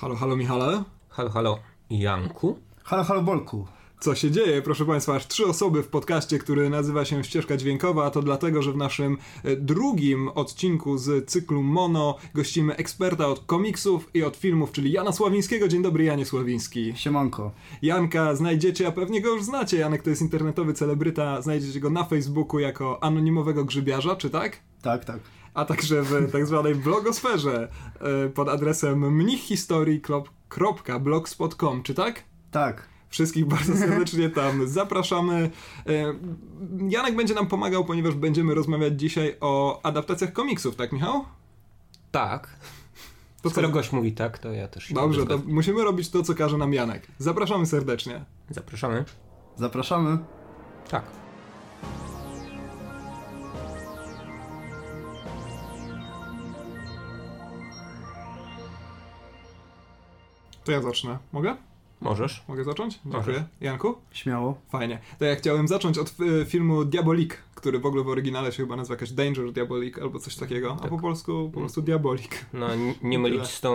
Halo, halo Michale. Halo, halo Janku. Halo, halo Bolku. Co się dzieje? Proszę Państwa, aż trzy osoby w podcaście, który nazywa się Ścieżka Dźwiękowa, a to dlatego, że w naszym e, drugim odcinku z cyklu Mono gościmy eksperta od komiksów i od filmów, czyli Jana Sławińskiego. Dzień dobry, Janie Sławiński. Siemanko. Janka znajdziecie, a pewnie go już znacie. Janek to jest internetowy celebryta, znajdziecie go na Facebooku jako anonimowego grzybiarza, czy tak? Tak, tak. A także w tak zwanej blogosferze e, pod adresem mnichhistorii.blogspot.com, czy tak? Tak. Wszystkich bardzo serdecznie tam zapraszamy. E, Janek będzie nam pomagał, ponieważ będziemy rozmawiać dzisiaj o adaptacjach komiksów, tak Michał? Tak. To Skoro co? gość mówi tak, to ja też Dobrze, to musimy robić to, co każe nam Janek. Zapraszamy serdecznie. Zapraszamy. Zapraszamy. Tak. To ja zacznę. Mogę? Możesz. Mogę zacząć? Dziękuję. Możesz. Janku? Śmiało. Fajnie. To ja chciałem zacząć od e, filmu Diabolik, który w ogóle w oryginale się chyba nazywa jakaś Danger Diabolik albo coś takiego, a Tak. po polsku po prostu Diabolik. No, nie mylić z tą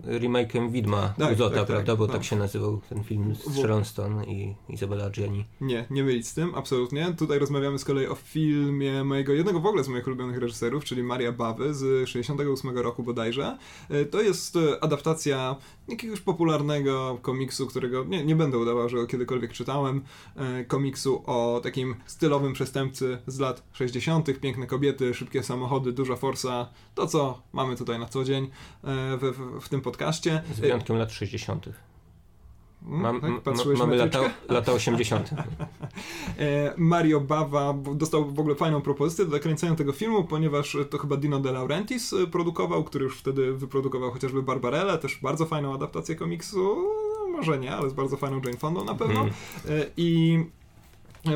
remake'em Widma Tak, Uzota, tak, tak, prawda? Bo tak się nazywał ten film z Sharon Stone i Izabella Adjani. Nie, nie mylić z tym, absolutnie. Tutaj rozmawiamy z kolei o filmie mojego, jednego w ogóle z moich ulubionych reżyserów, czyli Maria Bawy z 68 roku bodajże. E, To jest e, adaptacja jakiegoś popularnego komiksu, którego nie, nie będę udawał, że go kiedykolwiek czytałem. E, Komiksu o takim stylowym przestępcy z lat 60., piękne kobiety, szybkie samochody, duża forsa. To, co mamy tutaj na co dzień e, w, w, w tym podcaście. Z wyjątkiem lat 60. Mm, Mam, tak, patrzyłeś mamy lata, lata 80. E, Mario Bava dostał w ogóle fajną propozycję do nakręcenia tego filmu, ponieważ to chyba Dino De Laurentiis e, produkował, który już wtedy wyprodukował chociażby Barbarella, też bardzo fajną adaptację komiksu, no, może nie, ale z bardzo fajną Jane Fondą na pewno. E, I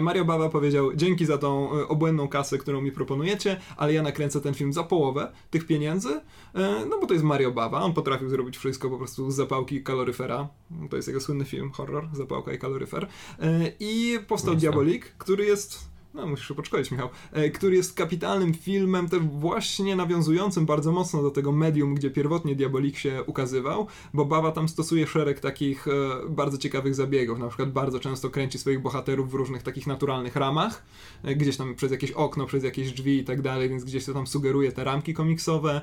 Mario Bava powiedział, dzięki za tą e, obłędną kasę, którą mi proponujecie, ale ja nakręcę ten film za połowę tych pieniędzy, e, no bo to jest Mario Bava, on potrafił zrobić wszystko po prostu z zapałki i kaloryfera, to jest jego słynny film, horror, zapałka i kaloryfer. E, I powstał. Diabolik, który jest no, musisz się podszkolić, Michał. E, który jest kapitalnym filmem, też właśnie nawiązującym bardzo mocno do tego medium, gdzie pierwotnie Diabolik się ukazywał, bo Baba tam stosuje szereg takich e, bardzo ciekawych zabiegów. Na przykład bardzo często kręci swoich bohaterów w różnych takich naturalnych ramach, e, gdzieś tam przez jakieś okno, przez jakieś drzwi i tak dalej, więc gdzieś to tam sugeruje te ramki komiksowe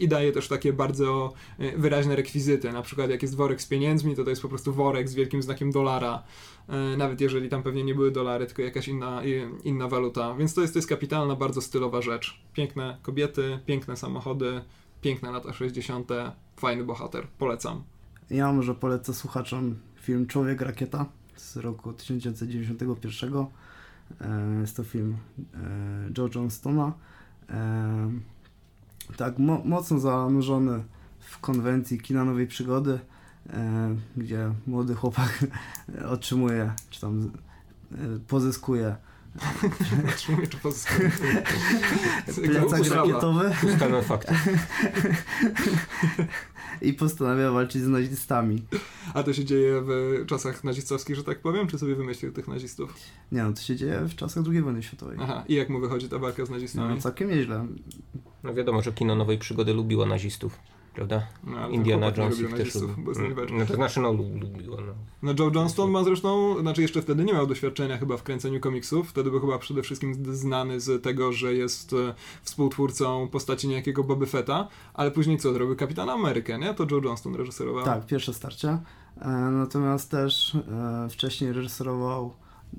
i daje też takie bardzo wyraźne rekwizyty. Na przykład jak jest worek z pieniędzmi, to to jest po prostu worek z wielkim znakiem dolara. E, nawet jeżeli tam pewnie nie były dolary, tylko jakaś inna, inna waluta. Więc to jest, to jest kapitalna, bardzo stylowa rzecz. Piękne kobiety, piękne samochody, piękne lata 60., fajny bohater. Polecam. Ja może polecę słuchaczom film Człowiek Rakieta z roku 1991. E, Jest to film e, Joe Johnstona. Tak, mo mocno zanurzony w konwencji kina nowej przygody, gdzie młody chłopak otrzymuje, czy tam e, pozyskuje Otrzymuję czy pozyskuje. plecak rakietowy Ustalmy fakty. i postanawia walczyć z nazistami. A to się dzieje w czasach nazistowskich, że tak powiem? Czy sobie wymyślił tych nazistów? Nie no, to się dzieje w czasach II wojny światowej. Aha, i jak mu wychodzi ta walka z nazistami? No, całkiem nieźle. No wiadomo, że kino nowej przygody lubiło nazistów, prawda? No, Indiana Jones lubił ich też lubił. No to znaczy, no lub- lubiło, no. No Joe Johnston ma zresztą, znaczy jeszcze wtedy nie miał doświadczenia chyba w kręceniu komiksów, wtedy był chyba przede wszystkim znany z tego, że jest e, współtwórcą postaci niejakiego Boba Fetta, ale później co, zrobił Kapitana Amerykę, nie? To Joe Johnston reżyserował. Tak, pierwsze starcie. E, natomiast też e, wcześniej reżyserował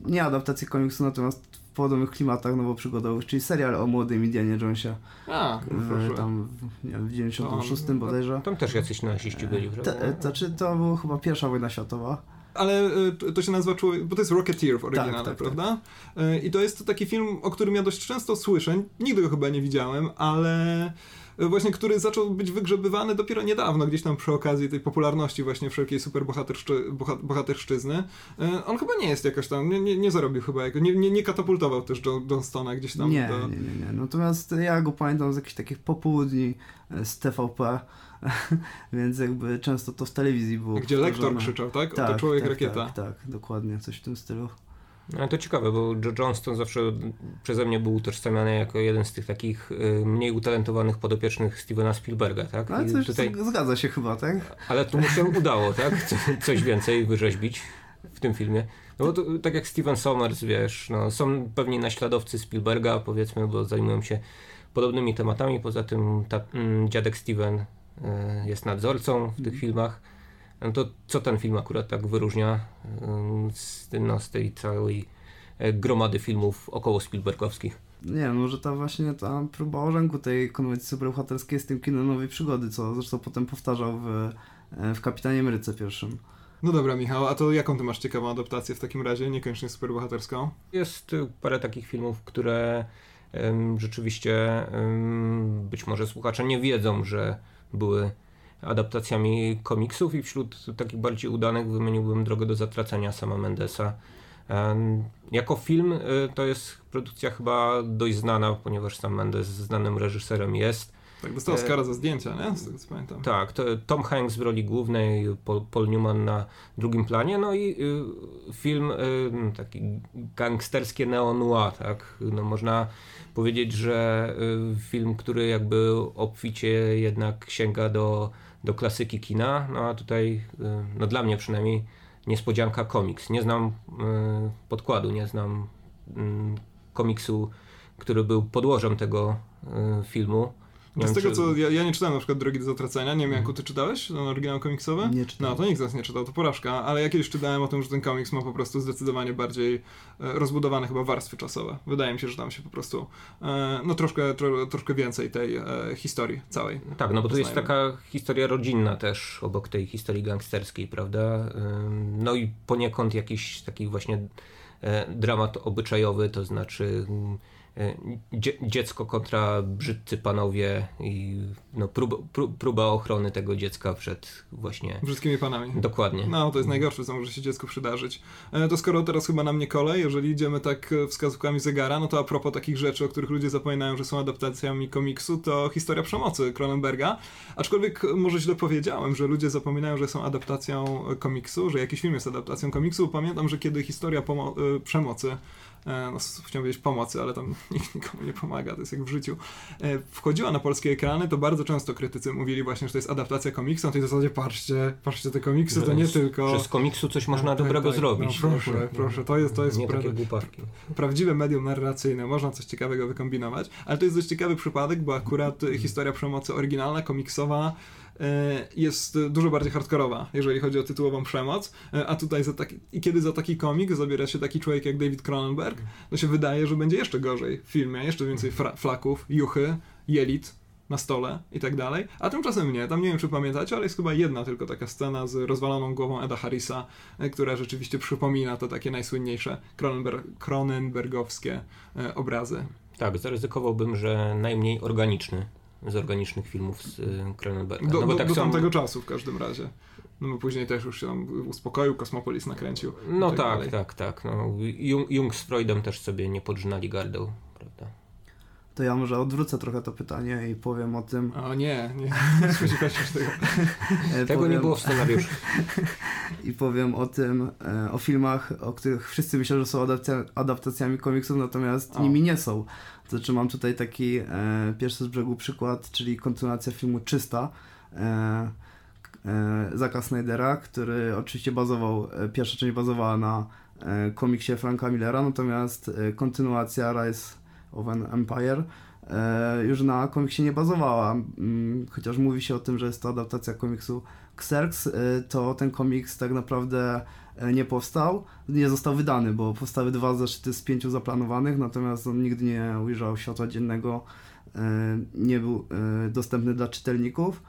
nie adaptację komiksu, natomiast podobnych klimatach nowoprzygodowych, czyli serial o młodym Indianie Jonesie A, no w, tam w, nie w 96 To- bodajże. Tam też jacyś naziści byli, prawda? Te, e, znaczy, to była chyba pierwsza wojna światowa. Ale e, to- to się nazywa człowiek, bo to jest Rocketeer w oryginale, Tak, tak, tak. prawda? E, I to jest taki film, o którym ja dość często słyszę, nigdy go chyba nie widziałem, ale właśnie który zaczął być wygrzebywany dopiero niedawno, gdzieś tam przy okazji tej popularności właśnie wszelkiej superbohaterszczy, boha- bohaterszczyzny. E, On chyba nie jest jakoś tam, nie, nie, nie zarobił chyba, nie, nie, nie katapultował też Jo- Johnstona gdzieś tam Nie, do... nie, nie, nie. Natomiast ja go pamiętam z jakichś takich popołudni e, z TVP, więc jakby często to w telewizji było. Gdzie lektor krzyczał, tak? Tak, Oto człowiek tak, rakieta. Tak, tak, dokładnie, coś w tym stylu. No to ciekawe, bo Joe Johnston zawsze przeze mnie był utożsamiany jako jeden z tych takich y, mniej utalentowanych podopiecznych Stevena Spielberga, tak? Ale coś tutaj, zgadza się chyba, tak? ale tu mu się udało, tak? Co, coś więcej wyrzeźbić w tym filmie. No bo to, tak jak Steven Sommers, wiesz, no, są pewni naśladowcy Spielberga, powiedzmy, bo zajmują się podobnymi tematami. Poza tym ta, mm, dziadek Steven y, jest nadzorcą w tych filmach. No to co ten film akurat tak wyróżnia z, no, z tej całej e, gromady filmów około Spielbergowskich? Nie no, że ta właśnie ta próba oręku tej konwencji superbohaterskiej z tym kinem nowej przygody, co zresztą potem powtarzał w, e, w Kapitanie Ameryce pierwszym. No dobra, Michał, a to jaką ty masz ciekawą adaptację w takim razie, niekoniecznie superbohaterską? Jest y, parę takich filmów, które em, rzeczywiście em, być może słuchacze nie wiedzą, że były adaptacjami komiksów i wśród takich bardziej udanych wymieniłbym Drogę do zatracenia sama Mendesa. Jako film y, to jest produkcja chyba dość znana, ponieważ sam Mendes znanym reżyserem jest. Tak, dostał E, Oscara za zdjęcia, nie? Z tego co pamiętam. Tak, to Tom Hanks w roli głównej, Paul, Paul Newman na drugim planie, no i y, film y, taki gangsterskie neo-noir, tak? No można powiedzieć, że y, film, który jakby obficie jednak sięga do, do klasyki kina, no a tutaj, y, no dla mnie przynajmniej, niespodzianka komiks. Nie znam y, podkładu, nie znam y, komiksu, który był podłożem tego filmu. Nie z tego czy- co, ja, ja nie czytałem na przykład Drogi do zatracenia, nie wiem Janku, ty czytałeś ten oryginał komiksowy? Nie czytałem. No, to nikt z nas nie czytał, to porażka, ale ja kiedyś czytałem o tym, że ten komiks ma po prostu zdecydowanie bardziej e, rozbudowane chyba warstwy czasowe. Wydaje mi się, że tam się po prostu, e, no troszkę, tro, troszkę więcej tej e, historii całej. Tak, no bo tu jest taka historia rodzinna też obok tej historii gangsterskiej, prawda? No i poniekąd jakiś taki właśnie e, dramat obyczajowy, to znaczy dzie dziecko kontra brzydcy panowie i no, próba, pró próba ochrony tego dziecka przed właśnie... Brzydkimi panami. Dokładnie. No, to jest najgorsze, co może się dziecku przydarzyć. E, To skoro teraz chyba na mnie kolej, jeżeli idziemy tak e, wskazówkami zegara, no to a propos takich rzeczy, o których ludzie zapominają, że są adaptacjami komiksu, to historia przemocy Cronenberga. Aczkolwiek e, może źle powiedziałem, że ludzie zapominają, że są adaptacją komiksu, że jakiś film jest adaptacją komiksu. Pamiętam, że kiedy historia przemocy no, s- chciałem powiedzieć pomocy, ale tam nikt nikomu nie pomaga, to jest jak w życiu, e, wchodziła na polskie ekrany, to bardzo często krytycy mówili właśnie, że to jest adaptacja komiksu, na tej zasadzie patrzcie, patrzcie te komiksy, to nie tylko... Że z komiksu coś można tak, dobrego tak. zrobić. No, proszę, proszę, to jest, to jest Nie pra- prawdziwe medium narracyjne, można coś ciekawego wykombinować, ale to jest dość ciekawy przypadek, bo akurat e, historia przemocy oryginalna, komiksowa e, jest e, dużo bardziej hardkorowa, jeżeli chodzi o tytułową przemoc, e, a tutaj za taki, i kiedy za taki komik zabiera się taki człowiek jak David Cronenberg, to się wydaje, że będzie jeszcze gorzej w filmie, jeszcze więcej flaków, juchy, jelit na stole i tak dalej, a tymczasem nie, tam nie wiem czy pamiętacie, ale jest chyba jedna tylko taka scena z rozwaloną głową Eda Harrisa, e, która rzeczywiście przypomina to takie najsłynniejsze Cronenber- Cronenbergowskie e, obrazy. Tak, zaryzykowałbym, że najmniej organiczny z organicznych filmów z y, Cronenberga. Do, no do, tak do są- tamtego czasu w każdym razie. No bo później też już się tam uspokoił, Kosmopolis nakręcił. No tak tak, tak, tak. No, Jung, Jung z Freudem też sobie nie podrzynali gardeł? To ja może odwrócę trochę to pytanie i powiem o tym. O nie, nie, nie tego. e, Tego powiem, nie było w scenariuszu. I powiem o tym, e, o filmach, o których wszyscy myślą, że są adaptacja, adaptacjami komiksów, natomiast O. nimi nie są. To znaczy mam tutaj taki e, pierwszy z brzegu przykład, czyli kontynuacja filmu Czysta. E, e, Zaka Snydera, który oczywiście bazował, e, pierwsza część bazowała na komiksie Franka Millera, natomiast kontynuacja Rise of an Empire e, już na komiksie nie bazowała. Mm, Chociaż mówi się o tym, że jest to adaptacja komiksu Xerx, e, to ten komiks tak naprawdę e, nie powstał, nie został wydany, bo powstały dwa zeszyty z pięciu zaplanowanych, natomiast on nigdy nie ujrzał światła dziennego, nie był dostępny dla czytelników.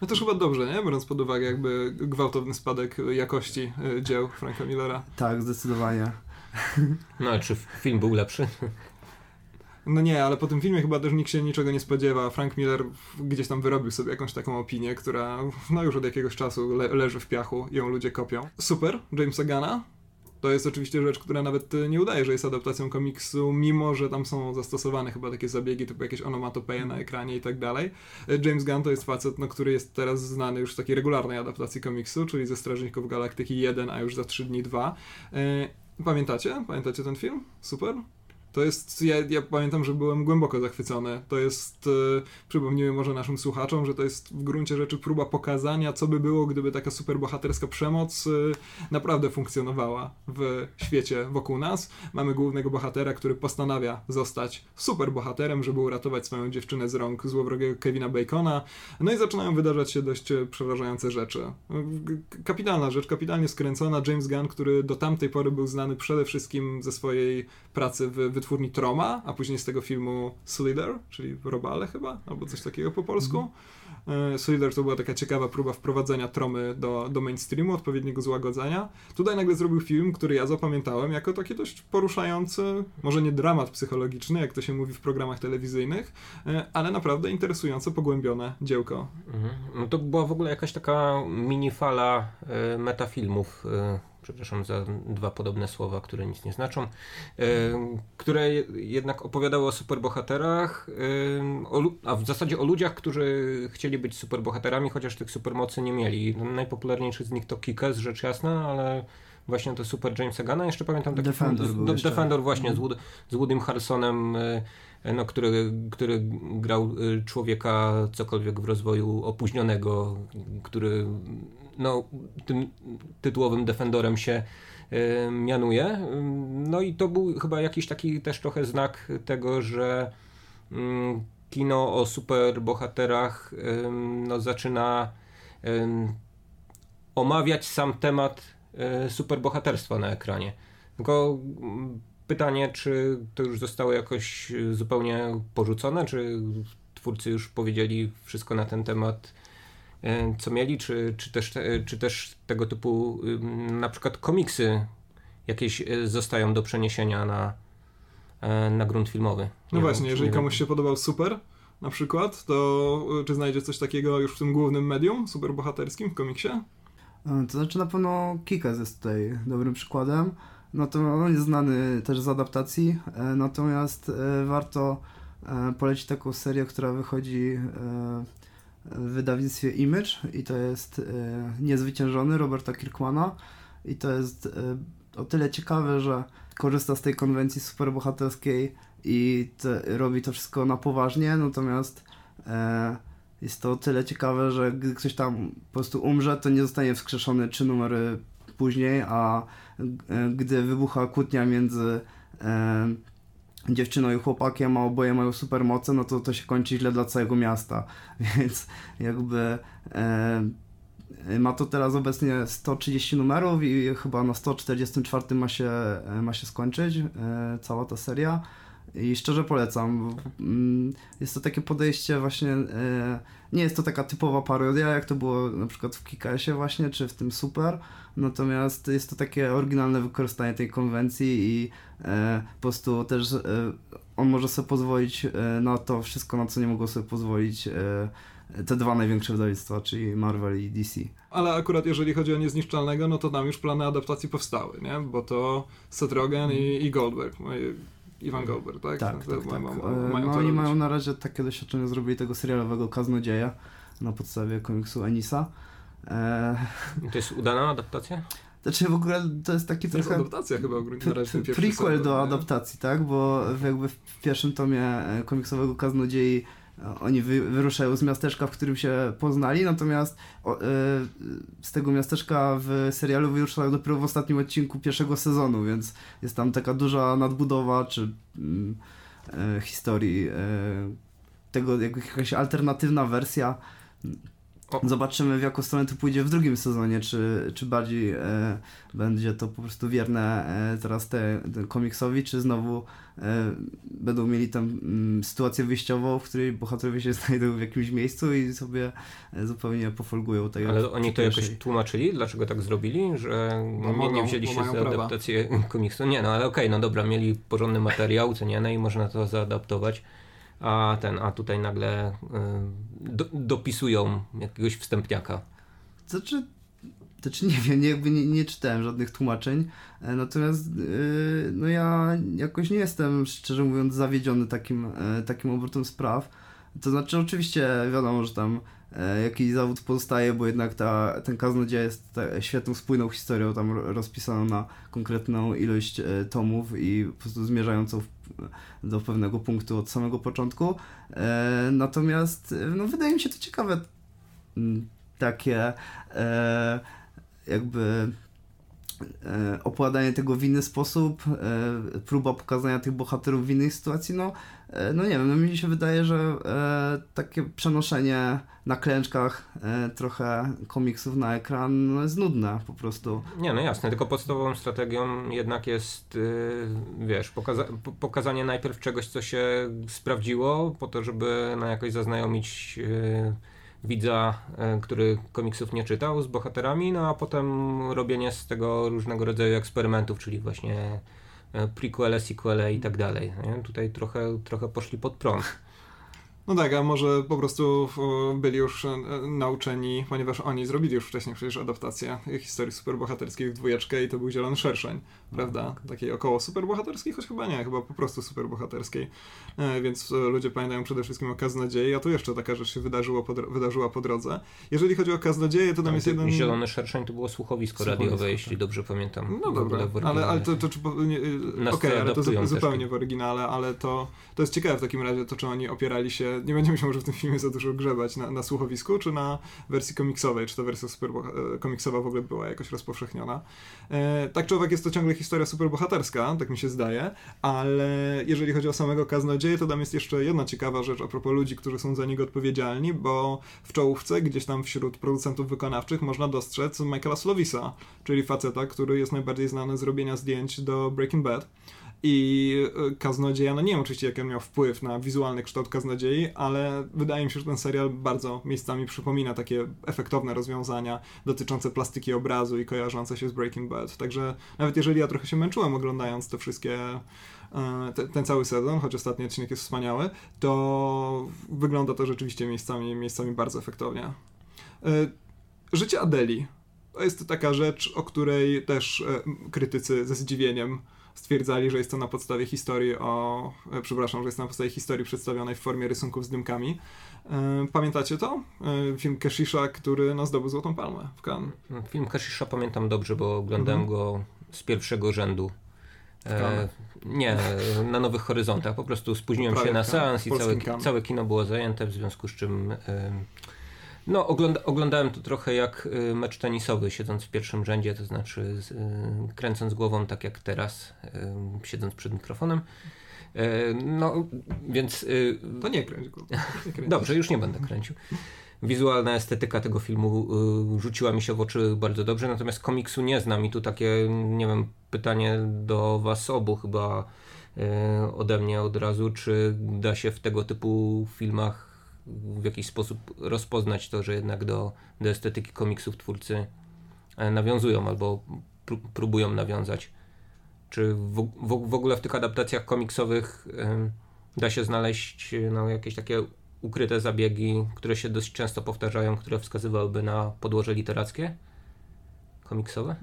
No też chyba dobrze, nie? Biorąc pod uwagę jakby gwałtowny spadek jakości dzieł Franka Millera. Tak, zdecydowanie. No a czy film był lepszy? No nie, ale po tym filmie chyba też nikt się niczego nie spodziewa. Frank Miller gdzieś tam wyrobił sobie jakąś taką opinię, która no już od jakiegoś czasu le leży w piachu i ją ludzie kopią. Super, Jamesa Gana. To jest oczywiście rzecz, która nawet e, nie udaje, że jest adaptacją komiksu, mimo że tam są zastosowane chyba takie zabiegi, typu jakieś onomatopeje na ekranie i tak dalej. E, James Gunn to jest facet, no, który jest teraz znany już z takiej regularnej adaptacji komiksu, czyli ze Strażników Galaktyki 1, a już za 3 dni 2. E, Pamiętacie? Pamiętacie ten film? Super? To jest, ja, ja, pamiętam, że byłem głęboko zachwycony. To jest, e, przypomnijmy może naszym słuchaczom, że to jest w gruncie rzeczy próba pokazania, co by było, gdyby taka superbohaterska przemoc e, naprawdę funkcjonowała w świecie wokół nas. Mamy głównego bohatera, który postanawia zostać superbohaterem, żeby uratować swoją dziewczynę z rąk złowrogiego Kevina Bacona. No i zaczynają wydarzać się dość e, przerażające rzeczy. Kapitalna rzecz, kapitalnie skręcona. James Gunn, który do tamtej pory był znany przede wszystkim ze swojej pracy w wytwórni Troma, a później z tego filmu Slither, czyli Robale chyba, albo coś takiego po polsku. Mm. Slither to była taka ciekawa próba wprowadzenia Tromy do, do mainstreamu, odpowiedniego złagodzenia. Tutaj nagle zrobił film, który ja zapamiętałem jako taki dość poruszający, może nie dramat psychologiczny, jak to się mówi w programach telewizyjnych, e, ale naprawdę interesujące, pogłębione dziełko. Mhm. No to była w ogóle jakaś taka mini fala y, metafilmów przepraszam za dwa podobne słowa, które nic nie znaczą, e, które jednak opowiadały o superbohaterach, e, a w zasadzie o ludziach, którzy chcieli być superbohaterami, chociaż tych supermocy nie mieli. Najpopularniejszy z nich to Kickers, rzecz jasna, ale właśnie to super Jamesa Gana. Jeszcze pamiętam taki Defender, film, do, Defender właśnie z, Wood, z Woodym Harrisonem, e, no, który, który grał człowieka cokolwiek w rozwoju opóźnionego, który no, tym tytułowym Defendorem się y, mianuje. No i to był chyba jakiś taki też trochę znak tego, że y, kino o superbohaterach y, no, zaczyna omawiać sam temat superbohaterstwa na ekranie. Tylko pytanie, czy to już zostało jakoś zupełnie porzucone, czy twórcy już powiedzieli wszystko na ten temat co mieli, czy, czy, też, czy też tego typu na przykład komiksy jakieś e, zostają do przeniesienia na, e, na grunt filmowy. Nie no wiem, właśnie, jeżeli komuś się podobał Super na przykład, to czy znajdzie coś takiego już w tym głównym medium superbohaterskim w komiksie? To znaczy na pewno Kikas jest tutaj dobrym przykładem. No to on jest znany też z adaptacji, natomiast warto polecić taką serię, która wychodzi w wydawnictwie Image i to jest e, Niezwyciężony Roberta Kirkmana. I to jest e, o tyle ciekawe, że korzysta z tej konwencji superbohaterskiej i robi to wszystko na poważnie, natomiast e, jest to o tyle ciekawe, że gdy ktoś tam po prostu umrze, to nie zostanie wskrzeszony trzy numery później, a e, gdy wybucha kłótnia między e, dziewczyną i chłopakiem, a oboje mają supermoce, no to to się kończy źle dla całego miasta. Więc jakby e, ma to teraz obecnie 130 numerów i chyba na 144 ma się, e, ma się skończyć e, cała ta seria. I szczerze polecam. Mm, jest to takie podejście właśnie, e, nie jest to taka typowa parodia, jak to było na przykład w Kikasie właśnie, czy w tym Super, natomiast jest to takie oryginalne wykorzystanie tej konwencji i e, po prostu też e, on może sobie pozwolić na to wszystko, na co nie mogło sobie pozwolić te dwa największe wydawnictwa, czyli Marvel i DC. Ale akurat jeżeli chodzi o Niezniszczalnego, no to tam już plany adaptacji powstały, nie? Bo to Seth Rogen i, i Goldberg Iwan Goldberg, tak? Tak, tak, tak. Ma, ma, mają no oni mają na razie takie doświadczenie, zrobili tego serialowego Kaznodzieja na podstawie komiksu Enisa. E... To jest udana adaptacja? Znaczy w ogóle to jest taki to trochę... jest adaptacja chyba na razie Prequel do adaptacji, tak? Bo jakby w pierwszym tomie e, komiksowego Kaznodziei oni wy, wyruszają z miasteczka, w którym się poznali, natomiast o, y, z tego miasteczka w serialu wyruszają dopiero w ostatnim odcinku pierwszego sezonu, więc jest tam taka duża nadbudowa czy y, historii y, tego, jakaś alternatywna wersja Zobaczymy w jaką stronę to pójdzie w drugim sezonie, czy, czy bardziej e, będzie to po prostu wierne e, teraz te, te komiksowi, czy znowu e, będą mieli tam mm, sytuację wyjściową, w której bohaterowie się znajdą w jakimś miejscu i sobie e, zupełnie pofolgują. Tak Ale oni to jakoś tłumaczyli, dlaczego tak zrobili, że no, nie, nie wzięli się za adaptację komiksu? Nie, no ale okej, okay, no dobra, mieli porządny materiał, co nie, no i można to zaadaptować a ten, a tutaj nagle y, do, dopisują jakiegoś wstępniaka. Znaczy, znaczy nie wiem, nie, jakby nie, nie czytałem żadnych tłumaczeń, e, natomiast yy, no ja jakoś nie jestem, szczerze mówiąc, zawiedziony takim, yy, takim obrotem spraw. To znaczy oczywiście wiadomo, że tam e, jakiś zawód pozostaje, bo jednak ta, ten kaznodzieja jest ta, świetną, spójną historią, tam rozpisaną na konkretną ilość e, tomów i po prostu zmierzającą w, do pewnego punktu od samego początku. E, natomiast no, wydaje mi się to ciekawe takie e, jakby opowiadanie tego w inny sposób, e, próba pokazania tych bohaterów w innej sytuacji, no, e, no nie wiem, no mi się wydaje, że e, takie przenoszenie na klęczkach e, trochę komiksów na ekran no, jest nudne po prostu. Nie, no jasne, tylko podstawową strategią jednak jest, wiesz, pokaza pokazanie najpierw czegoś, co się sprawdziło, po to, żeby na jakoś zaznajomić widza, e, który komiksów nie czytał, z bohaterami, no a potem robienie z tego różnego rodzaju eksperymentów, czyli właśnie e, prequele, sequele i tak dalej. Nie? Tutaj trochę, trochę poszli pod prąd. No tak, a może po prostu byli już e, nauczeni, ponieważ oni zrobili już wcześniej przecież adaptację historii superbohaterskiej w dwójeczkę i to był Zielony Szerszeń, prawda? Takiej około superbohaterskiej, choć chyba nie, chyba po prostu superbohaterskiej. E, więc e, ludzie pamiętają przede wszystkim o Kaznodziei, a tu jeszcze taka rzecz się wydarzyło po, wydarzyła po drodze. Jeżeli chodzi o Kaznodzieję, to tam jest jeden... Zielony Szerszeń to było słuchowisko, słuchowisko radiowe, tak. jeśli dobrze pamiętam. No dobra, ale, ale to, to czy... Okej, okay, ale to zupełnie w oryginale, ale to, to jest ciekawe w takim razie to, czy oni opierali się nie będziemy się może w tym filmie za dużo grzebać na, na słuchowisku, czy na wersji komiksowej, czy ta wersja super e, komiksowa w ogóle była jakoś rozpowszechniona. E, tak czy owak jest to ciągle historia superbohaterska, tak mi się zdaje, ale jeżeli chodzi o samego kaznodzieję, to tam jest jeszcze jedna ciekawa rzecz a propos ludzi, którzy są za niego odpowiedzialni, bo w czołówce, gdzieś tam wśród producentów wykonawczych można dostrzec Michaela Slovisa, czyli faceta, który jest najbardziej znany z robienia zdjęć do Breaking Bad. I e, Kaznodzieja, no nie wiem oczywiście jaki on miał wpływ na wizualny kształt Kaznodziei, ale wydaje mi się, że ten serial bardzo miejscami przypomina takie efektowne rozwiązania dotyczące plastyki obrazu i kojarzące się z Breaking Bad. Także nawet jeżeli ja trochę się męczyłem oglądając te wszystkie e, te, ten cały sezon, choć ostatni odcinek jest wspaniały, to wygląda to rzeczywiście miejscami, miejscami bardzo efektownie. E, życie Adeli to jest taka rzecz, o której też krytycy ze zdziwieniem stwierdzali, że jest to na podstawie historii o, e, przepraszam, że jest to na podstawie historii przedstawionej w formie rysunków z dymkami. E, pamiętacie to? E, film Keshisha, który no, zdobył Złotą Palmę w Cannes. Film Keshisha pamiętam dobrze, bo oglądałem mhm. go z pierwszego rzędu. E, nie, na Nowych Horyzontach. Po prostu spóźniłem się na seans i całe, całe kino było zajęte, w związku z czym e, no, ogląda, oglądałem to trochę jak y, mecz tenisowy, siedząc w pierwszym rzędzie, to znaczy y, kręcąc głową tak jak teraz, y, siedząc przed mikrofonem. No, więc. To nie kręć. Dobrze, już nie będę kręcił. Wizualna estetyka tego filmu rzuciła mi się w oczy bardzo dobrze, natomiast komiksu nie znam i tu takie, nie wiem, pytanie do Was obu chyba ode mnie od razu, czy da się w tego typu filmach w jakiś sposób rozpoznać to, że jednak do, do estetyki komiksów twórcy e, nawiązują albo próbują nawiązać. Czy w, w, w, ogóle w tych adaptacjach komiksowych da się znaleźć no, jakieś takie ukryte zabiegi, które się dość często powtarzają, które wskazywałyby na podłoże literackie komiksowe?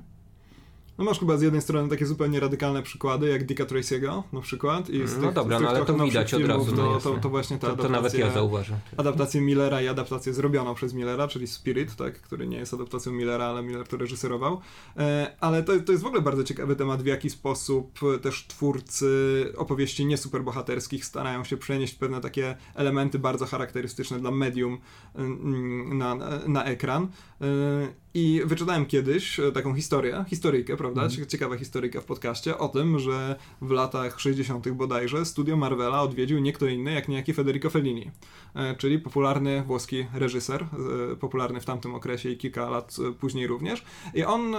No masz chyba z jednej strony takie zupełnie radykalne przykłady, jak Dicka Tracy'ego na przykład. I z no tych, dobra, no ale to widać od razu. No, to, to, właśnie ta to, to nawet ja zauważam. Adaptację Millera i adaptację zrobioną przez Millera, czyli Spirit, tak, który nie jest adaptacją Millera, ale Miller to reżyserował. E, ale to, to jest w ogóle bardzo ciekawy temat, w jaki sposób też twórcy opowieści niesuperbohaterskich starają się przenieść pewne takie elementy bardzo charakterystyczne dla medium mm, na, na ekran. E, I wyczytałem kiedyś taką historię, historyjkę, prawda? Mm. Ciekawa historyjka w podcaście o tym, że w latach 60. bodajże studio Marvela odwiedził nie kto inny jak niejaki Federico Fellini, e, czyli popularny włoski reżyser, e, popularny w tamtym okresie i kilka lat e, później również. I on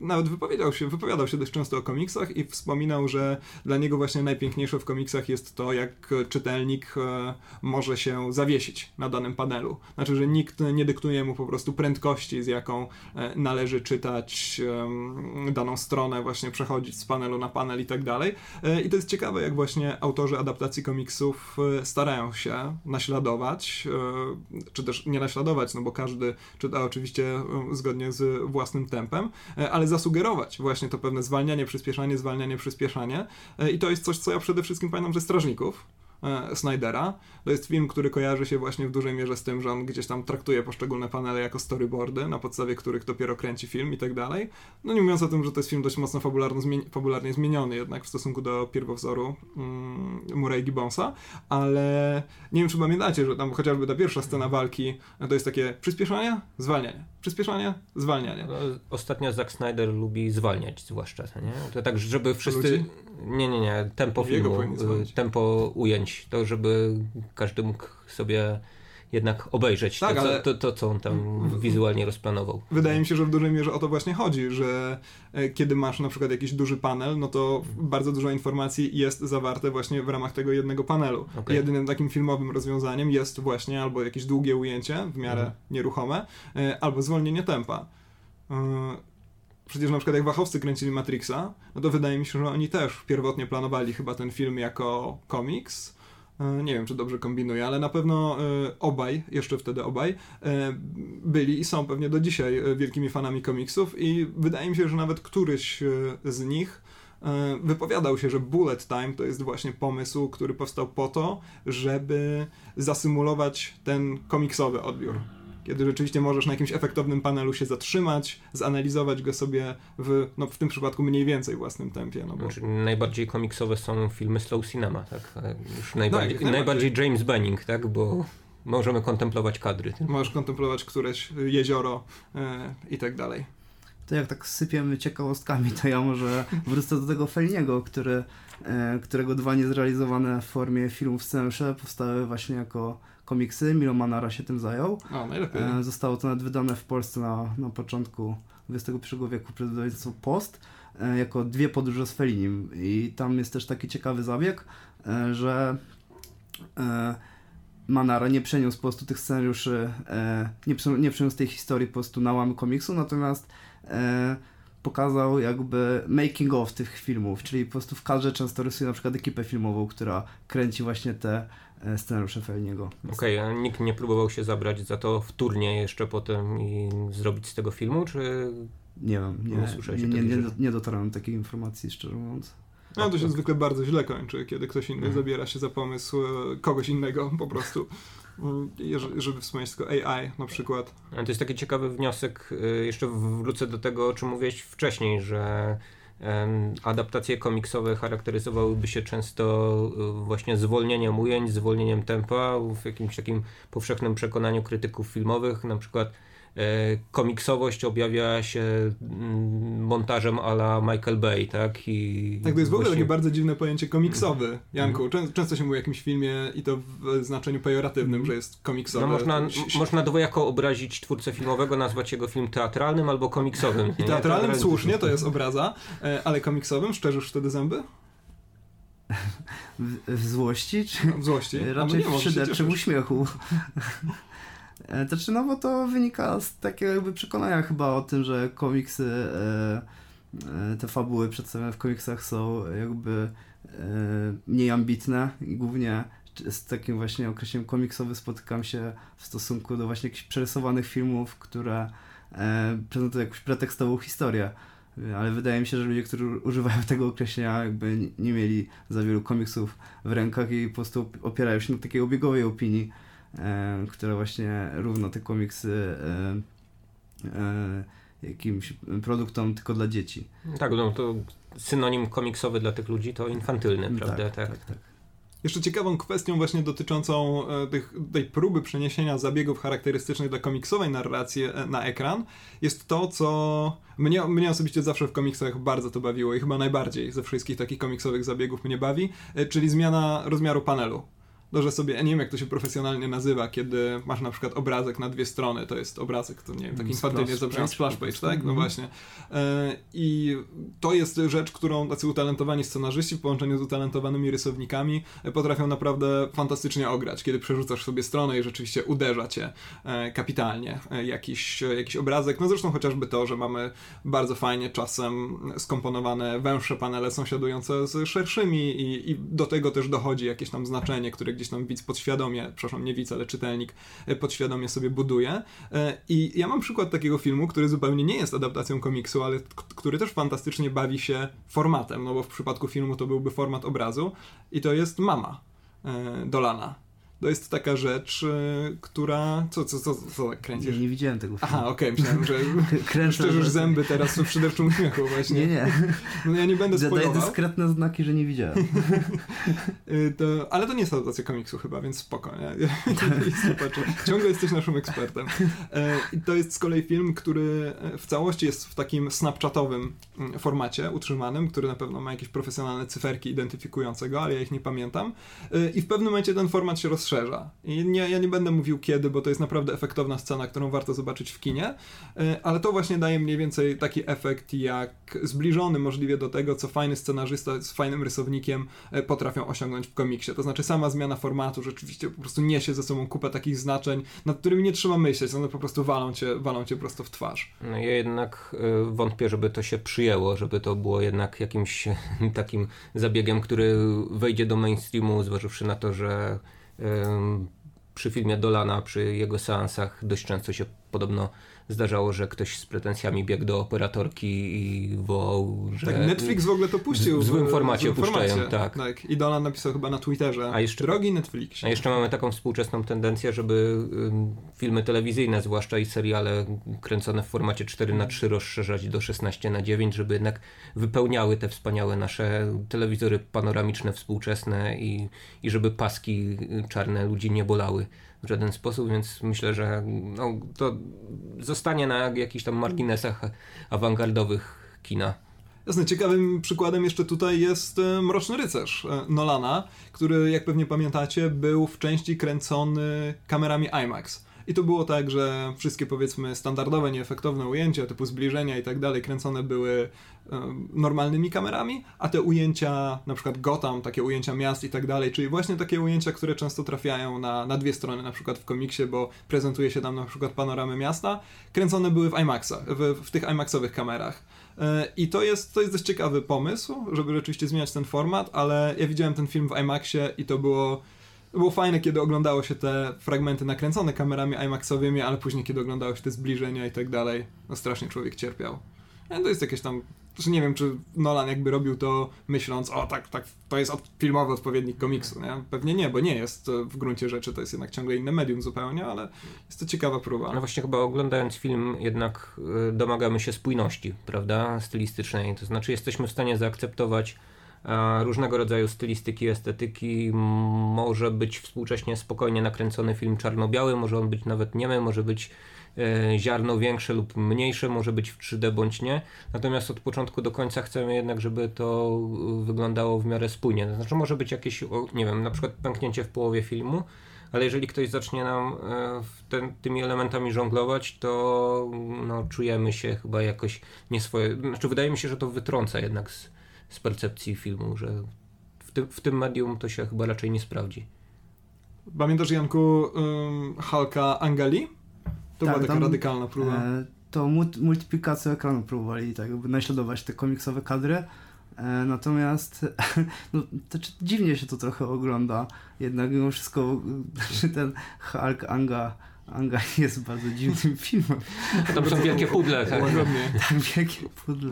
nawet wypowiedział się, wypowiadał się dość często o komiksach i wspominał, że dla niego właśnie najpiękniejsze w komiksach jest to, jak czytelnik może się zawiesić na danym panelu. Znaczy, że nikt nie dyktuje mu po prostu prędkości, z jaką należy czytać daną stronę, właśnie przechodzić z panelu na panel i tak dalej. E, I to jest ciekawe, jak właśnie autorzy adaptacji komiksów e, starają się naśladować, e, czy też nie naśladować, no bo każdy czyta oczywiście zgodnie z własnym tempem, ale zasugerować właśnie to pewne zwalnianie, przyspieszanie, zwalnianie, przyspieszanie. I to jest coś, co ja przede wszystkim pamiętam ze Strażników, e, Snydera. To jest film, który kojarzy się właśnie w dużej mierze z tym, że on gdzieś tam traktuje poszczególne panele jako storyboardy, na podstawie których dopiero kręci film i tak dalej. No nie mówiąc o tym, że to jest film dość mocno fabularno zmieni fabularnie zmieniony jednak w stosunku do pierwowzoru mm, Murray Gibbonsa, ale nie wiem, czy pamiętacie, że tam chociażby ta pierwsza scena walki to jest takie przyspieszanie, zwalnianie, przyspieszanie, zwalnianie. No, ostatnio Zack Snyder lubi zwalniać zwłaszcza, nie? To tak, żeby wszyscy... Ludzi? Nie, nie, nie, tempo filmu, y, tempo ujęć, to żeby każdy mógł sobie jednak obejrzeć tak, to, ale... to, to, co on tam wizualnie rozplanował. Wydaje mi się, że w dużej mierze o to właśnie chodzi, że e, kiedy masz na przykład jakiś duży panel, no to bardzo dużo informacji jest zawarte właśnie w ramach tego jednego panelu. Okay. Jedynym takim filmowym rozwiązaniem jest właśnie albo jakieś długie ujęcie, w miarę mhm. nieruchome, e, albo zwolnienie tempa. E, przecież na przykład jak Wachowcy kręcili Matrixa, no to wydaje mi się, że oni też pierwotnie planowali chyba ten film jako komiks, nie wiem, czy dobrze kombinuję, ale na pewno e, obaj, jeszcze wtedy obaj, e, byli i są pewnie do dzisiaj wielkimi fanami komiksów i wydaje mi się, że nawet któryś z nich wypowiadał się, że bullet time to jest właśnie pomysł, który powstał po to, żeby zasymulować ten komiksowy odbiór kiedy rzeczywiście możesz na jakimś efektownym panelu się zatrzymać, zanalizować go sobie w, no w tym przypadku mniej więcej własnym tempie. No bo... znaczy, najbardziej komiksowe są filmy slow cinema, tak? Już najbardziej, no, najbardziej, James Benning, tak? Bo możemy kontemplować kadry. Możesz kontemplować któreś jezioro e, i tak dalej. To jak tak sypiemy ciekawostkami, to ja może wrócę do tego Felniego, który, e, którego dwa niezrealizowane w formie filmów scenariusze powstały właśnie jako komiksy. Milo Manara się tym zajął. O, najlepiej. E, zostało to nawet wydane w Polsce na, na początku XXI wieku przez wydawnictwo Post e, jako dwie podróże z Felinim. I tam jest też taki ciekawy zabieg, e, że Manara nie przeniósł po prostu tych scenariuszy, nie, nie przeniósł tej historii po prostu na łamy komiksu, natomiast pokazał jakby making of tych filmów, czyli po prostu w kadrze często rysuje na przykład ekipę filmową, która kręci właśnie te E, scenariusze Felniego. Okej, okay, a nikt nie próbował się zabrać za to w turnie jeszcze potem i zrobić z tego filmu, czy... Nie wiem, nie, nie, nie, nie, nie dotarłem do takiej informacji, szczerze mówiąc. No to się zwykle bardzo źle kończy, kiedy ktoś inny mhm. zabiera się za pomysł e, kogoś innego po prostu. Mm, żeby wspomnieć tylko AI na przykład. To jest taki ciekawy wniosek, e, jeszcze wrócę do tego, o czym mówiłeś wcześniej, że Adaptacje komiksowe charakteryzowałyby się często e, właśnie zwolnieniem ujęć, zwolnieniem tempa w jakimś takim powszechnym przekonaniu krytyków filmowych, na przykład komiksowość objawia się mm, montażem ala Michael Bay, tak? I tak, to jest w ogóle takie bardzo dziwne pojęcie komiksowy, Janku. Mhm. Często się mówi o jakimś filmie i to w znaczeniu pejoratywnym, że jest komiksowy. No można, można dwojako obrazić twórcę filmowego, nazwać jego film teatralnym albo komiksowym. I teatralnym słusznie, to jest obraza, e, ale komiksowym szczerzysz wtedy zęby? W, w złości? Czy... W złości. Raczej w szyderczym uśmiechu. E, znaczy, no bo to wynika z takiego jakby przekonania chyba o tym, że komiksy, e, e, te fabuły przedstawione w komiksach są jakby mniej ambitne i głównie z takim właśnie określeniem komiksowy spotykam się w stosunku do właśnie jakichś przerysowanych filmów, które prezentują jakąś pretekstową historię. Ale wydaje mi się, że ludzie, którzy używają tego określenia, jakby nie mieli za wielu komiksów w rękach i po prostu opierają się na takiej obiegowej opinii która właśnie równa te komiksy e, e, jakimś produktom tylko dla dzieci. Tak, no to synonim komiksowy dla tych ludzi to infantylny, tak, prawda? Tak, tak. tak, tak. Jeszcze ciekawą kwestią właśnie dotyczącą e, tych, tej próby przeniesienia zabiegów charakterystycznych dla komiksowej narracji e, na ekran jest to, co mnie, mnie osobiście zawsze w komiksach bardzo to bawiło i chyba najbardziej ze wszystkich takich komiksowych zabiegów mnie bawi, e, czyli zmiana rozmiaru panelu no, że sobie, ja nie wiem jak to się profesjonalnie nazywa, kiedy masz na przykład obrazek na dwie strony, to jest obrazek, to nie wiem, taki infantylnie zabrzmiał splash page, tak? No mhm. właśnie. E, I to jest rzecz, którą tacy utalentowani scenarzyści w połączeniu z utalentowanymi rysownikami e, potrafią naprawdę fantastycznie ograć, kiedy przerzucasz sobie stronę i rzeczywiście uderza cię e, kapitalnie jakiś, jakiś obrazek. No zresztą chociażby to, że mamy bardzo fajnie czasem skomponowane węższe panele sąsiadujące z szerszymi i, i do tego też dochodzi jakieś tam znaczenie, które gdzieś tam widz podświadomie, przepraszam, nie widz, ale czytelnik e, podświadomie sobie buduje. E, I ja mam przykład takiego filmu, który zupełnie nie jest adaptacją komiksu, ale który też fantastycznie bawi się formatem, no bo w przypadku filmu to byłby format obrazu i to jest Mama e, Dolana. To jest taka rzecz, e, która... Co, co, co, co tak kręcisz? Nie, nie widziałem tego filmu. Aha, okej, myślałem, że szczerzysz zęby teraz w szyderczym uśmiechu właśnie. Nie, nie. No ja nie będę Daję spoilował. dyskretne znaki, że nie widziałem. Y, To, ale to nie jest adaptacja komiksu chyba, więc spoko, nie? Ciągle jesteś naszym ekspertem. E, I to jest z kolei film, który e, w całości jest w takim snapchatowym mm, formacie utrzymanym, który na pewno ma jakieś profesjonalne cyferki identyfikujące go, ale ja ich nie pamiętam. E, I w pewnym momencie ten format się rozszerza. I nie, ja nie będę mówił kiedy, bo to jest naprawdę efektowna scena, którą warto zobaczyć w kinie, E, ale to właśnie daje mniej więcej taki efekt jak zbliżony możliwie do tego, co fajny scenarzysta z fajnym rysownikiem e, potrafią osiągnąć w komiksie. To znaczy sama zmiana formatu rzeczywiście po prostu niesie ze sobą kupę takich znaczeń, nad którymi nie trzeba myśleć, one po prostu walą cię, walą cię prosto w twarz. No ja jednak y, wątpię, żeby to się przyjęło, żeby to było jednak jakimś takim zabiegiem, który wejdzie do mainstreamu, zważywszy na to, że przy filmie Dolana, przy jego seansach dość często się podobno zdarzało, że ktoś z pretensjami biegł do operatorki i wołał, że... Tak, Netflix w ogóle to puścił. w złym formacie puszczają, tak. tak. I Dolan napisał chyba na Twitterze, A jeszcze- drogi Netflix. A jeszcze mamy taką współczesną tendencję, żeby filmy telewizyjne, zwłaszcza i seriale kręcone w formacie 4 na 3 rozszerzać do 16 na 9, żeby jednak wypełniały te wspaniałe nasze telewizory panoramiczne współczesne i, i żeby paski czarne ludzi nie bolały w żaden sposób, więc myślę, że no, to zostanie na jakichś tam marginesach awangardowych kina. Jasne, ciekawym przykładem jeszcze tutaj jest e, Mroczny Rycerz e, Nolana, który, jak pewnie pamiętacie, był w części kręcony kamerami IMAX. I to było tak, że wszystkie powiedzmy standardowe, nieefektowne ujęcia, typu zbliżenia i tak dalej, kręcone były e, normalnymi kamerami, a te ujęcia, na przykład Gotham, takie ujęcia miast i tak dalej, czyli właśnie takie ujęcia, które często trafiają na, na dwie strony, na przykład w komiksie, bo prezentuje się tam na przykład panoramy miasta, kręcone były w IMAXach, w, w tych IMAXowych kamerach. E, I to jest, to jest dość ciekawy pomysł, żeby rzeczywiście zmieniać ten format, ale ja widziałem ten film w IMAXie i to było, było fajne, kiedy oglądało się te fragmenty nakręcone kamerami IMAXowymi, ale później, kiedy oglądało się te zbliżenia i tak dalej, no strasznie człowiek cierpiał. E, To jest jakieś tam, że nie wiem, czy Nolan jakby robił to myśląc, o tak, tak, to jest filmowy odpowiednik komiksu, nie? Pewnie nie, bo nie jest w gruncie rzeczy, to jest jednak ciągle inne medium zupełnie, ale jest to ciekawa próba. No właśnie chyba oglądając film jednak y, domagamy się spójności, prawda, stylistycznej. To znaczy jesteśmy w stanie zaakceptować różnego rodzaju stylistyki, estetyki. Może być współcześnie spokojnie nakręcony film czarno-biały, może on być nawet niemy, może być e, ziarno większe lub mniejsze, może być w 3D bądź nie. Natomiast od początku do końca chcemy jednak, żeby to wyglądało w miarę spójnie. Znaczy może być jakieś, nie wiem, na przykład pęknięcie w połowie filmu, ale jeżeli ktoś zacznie nam e, ten, tymi elementami żonglować, to no, czujemy się chyba jakoś nieswoje. Znaczy, wydaje mi się, że to wytrąca jednak z, z percepcji filmu, że w tym, w tym medium to się chyba raczej nie sprawdzi. Pamiętasz, Janku, um, Halka Angali? To Tak, była taka tam, radykalna próba. E, to mult- multiplikację ekranu próbowali tak jakby naśladować te komiksowe kadry. E, natomiast no, to, czy- dziwnie się to trochę ogląda. Jednak mimo wszystko e, ten Hulk Anga, Anga jest bardzo dziwnym filmem. To są wielkie pudle, tak? Tak wielkie pudle.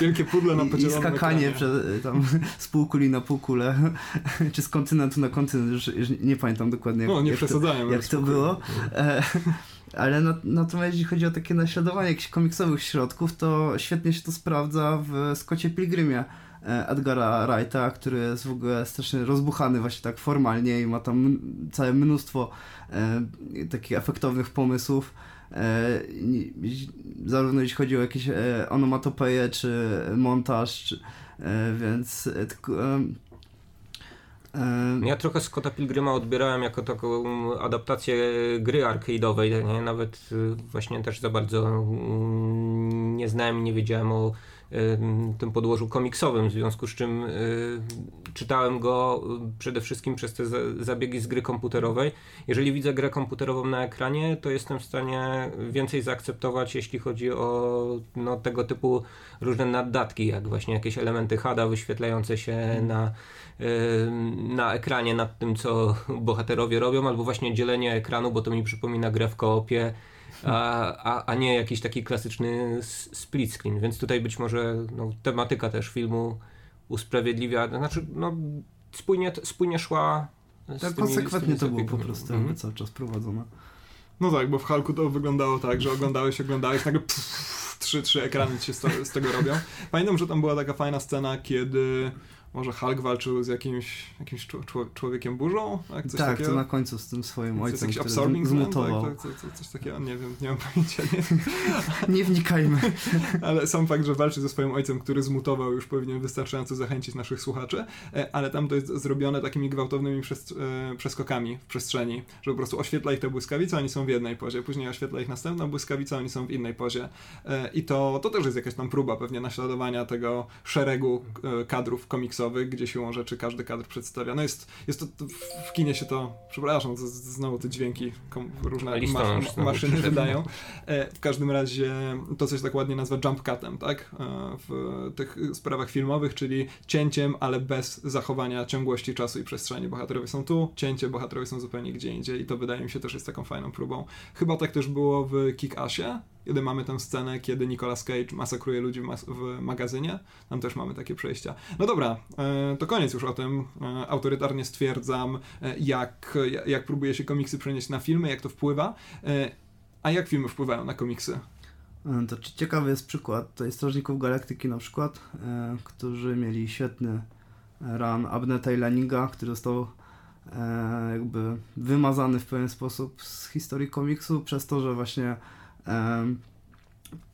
Wielkie pudle na I, i skakanie ekranie. prze, tam, z półkuli na półkulę, czy z kontynentu na kontynent, już, już nie pamiętam dokładnie jak, No, nie jak, to, przesadzajmy. jak to było. E, ale na, natomiast jeśli chodzi o takie naśladowanie jakichś komiksowych środków, to świetnie się to sprawdza w Scottie Pilgrimie Edgara Wrighta, który jest w ogóle strasznie rozbuchany właśnie tak formalnie i ma tam całe mnóstwo e, takich efektownych pomysłów. E, zarówno jeśli chodzi o jakieś e, onomatopeje, czy montaż, czy, e, więc e, e, e, Ja trochę Scotta Pilgrima odbierałem jako taką adaptację gry arcade'owej, nie? nawet właśnie też za bardzo mm, nie znałem, nie wiedziałem o tym podłożu komiksowym, w związku z czym y, czytałem go y, przede wszystkim przez te za- zabiegi z gry komputerowej. Jeżeli widzę grę komputerową na ekranie, to jestem w stanie więcej zaakceptować, jeśli chodzi o no, tego typu różne naddatki, jak właśnie jakieś elementy HUD-a wyświetlające się na ym, na ekranie nad tym, co bohaterowie robią, albo właśnie dzielenie ekranu, bo to mi przypomina grę w koopie, a, a, a nie jakiś taki klasyczny split screen. Więc tutaj być może no, tematyka też filmu usprawiedliwia, znaczy no, spójnie, spójnie szła tak konsekwentnie to było po prostu mm -hmm. cały czas prowadzone. No tak, bo w Hulku to wyglądało tak, że oglądałeś, oglądałeś, nagle pff, trzy, trzy ekrany się z, to, z tego robią. Pamiętam, że tam była taka fajna scena, kiedy może Hulk walczył z jakimś, jakimś człowiekiem burzą? Tak, coś tak takiego? to na końcu z tym swoim ojcem, który zmutował. Tak, tak, coś, coś takiego, nie wiem, nie mam pojęcia. Nie, nie wnikajmy. ale sam fakt, że walczy ze swoim ojcem, który zmutował, już powinien wystarczająco zachęcić naszych słuchaczy, e, ale tam to jest zrobione takimi gwałtownymi e, przeskokami w przestrzeni, że po prostu oświetla ich te błyskawice, oni są w jednej pozie, później oświetla ich następna błyskawica, oni są w innej pozie. E, I to, to też jest jakaś tam próba pewnie naśladowania tego szeregu kadrów komiksowych, gdzie siłą rzeczy każdy kadr przedstawia. No jest, jest to, w kinie się to, przepraszam, to, znowu te dźwięki różne ma, maszyny wydają. E, w każdym razie to coś tak ładnie nazwa jump cutem, tak? E, w tych sprawach filmowych, czyli cięciem, ale bez zachowania ciągłości czasu i przestrzeni. Bohaterowie są tu, cięcie, bohaterowie są zupełnie gdzie indziej i to wydaje mi się też jest taką fajną próbą. Chyba tak też było w Kick-Assie, kiedy mamy tę scenę, kiedy Nicolas Cage masakruje ludzi w, mas w magazynie. Tam też mamy takie przejścia. No dobra, e, to koniec już o tym. E, autorytarnie stwierdzam, e, jak, jak próbuje się komiksy przenieść na filmy, jak to wpływa. A jak filmy wpływają na komiksy? To ciekawy jest przykład. To jest Strażników Galaktyki na przykład, którzy mieli świetny run Abneta i który został jakby wymazany w pewien sposób z historii komiksu przez to, że właśnie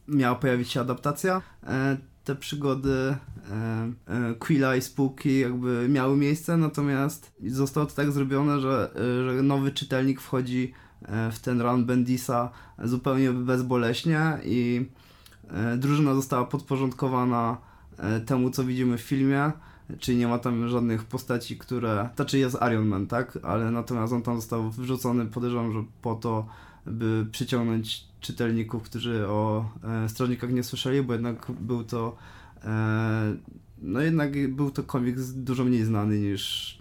miała pojawić się adaptacja. E, te przygody e, e, Quilla i Spooky jakby miały miejsce, natomiast zostało to tak zrobione, że, że nowy czytelnik wchodzi w ten run Bendisa zupełnie bezboleśnie i drużyna została podporządkowana temu, co widzimy w filmie, czyli nie ma tam żadnych postaci, które... Znaczy jest Iron Man, tak? Ale natomiast on tam został wrzucony, podejrzewam, że po to, by przyciągnąć czytelników, którzy o e, Strażnikach nie słyszeli, bo jednak był to e, no jednak był to komiks dużo mniej znany niż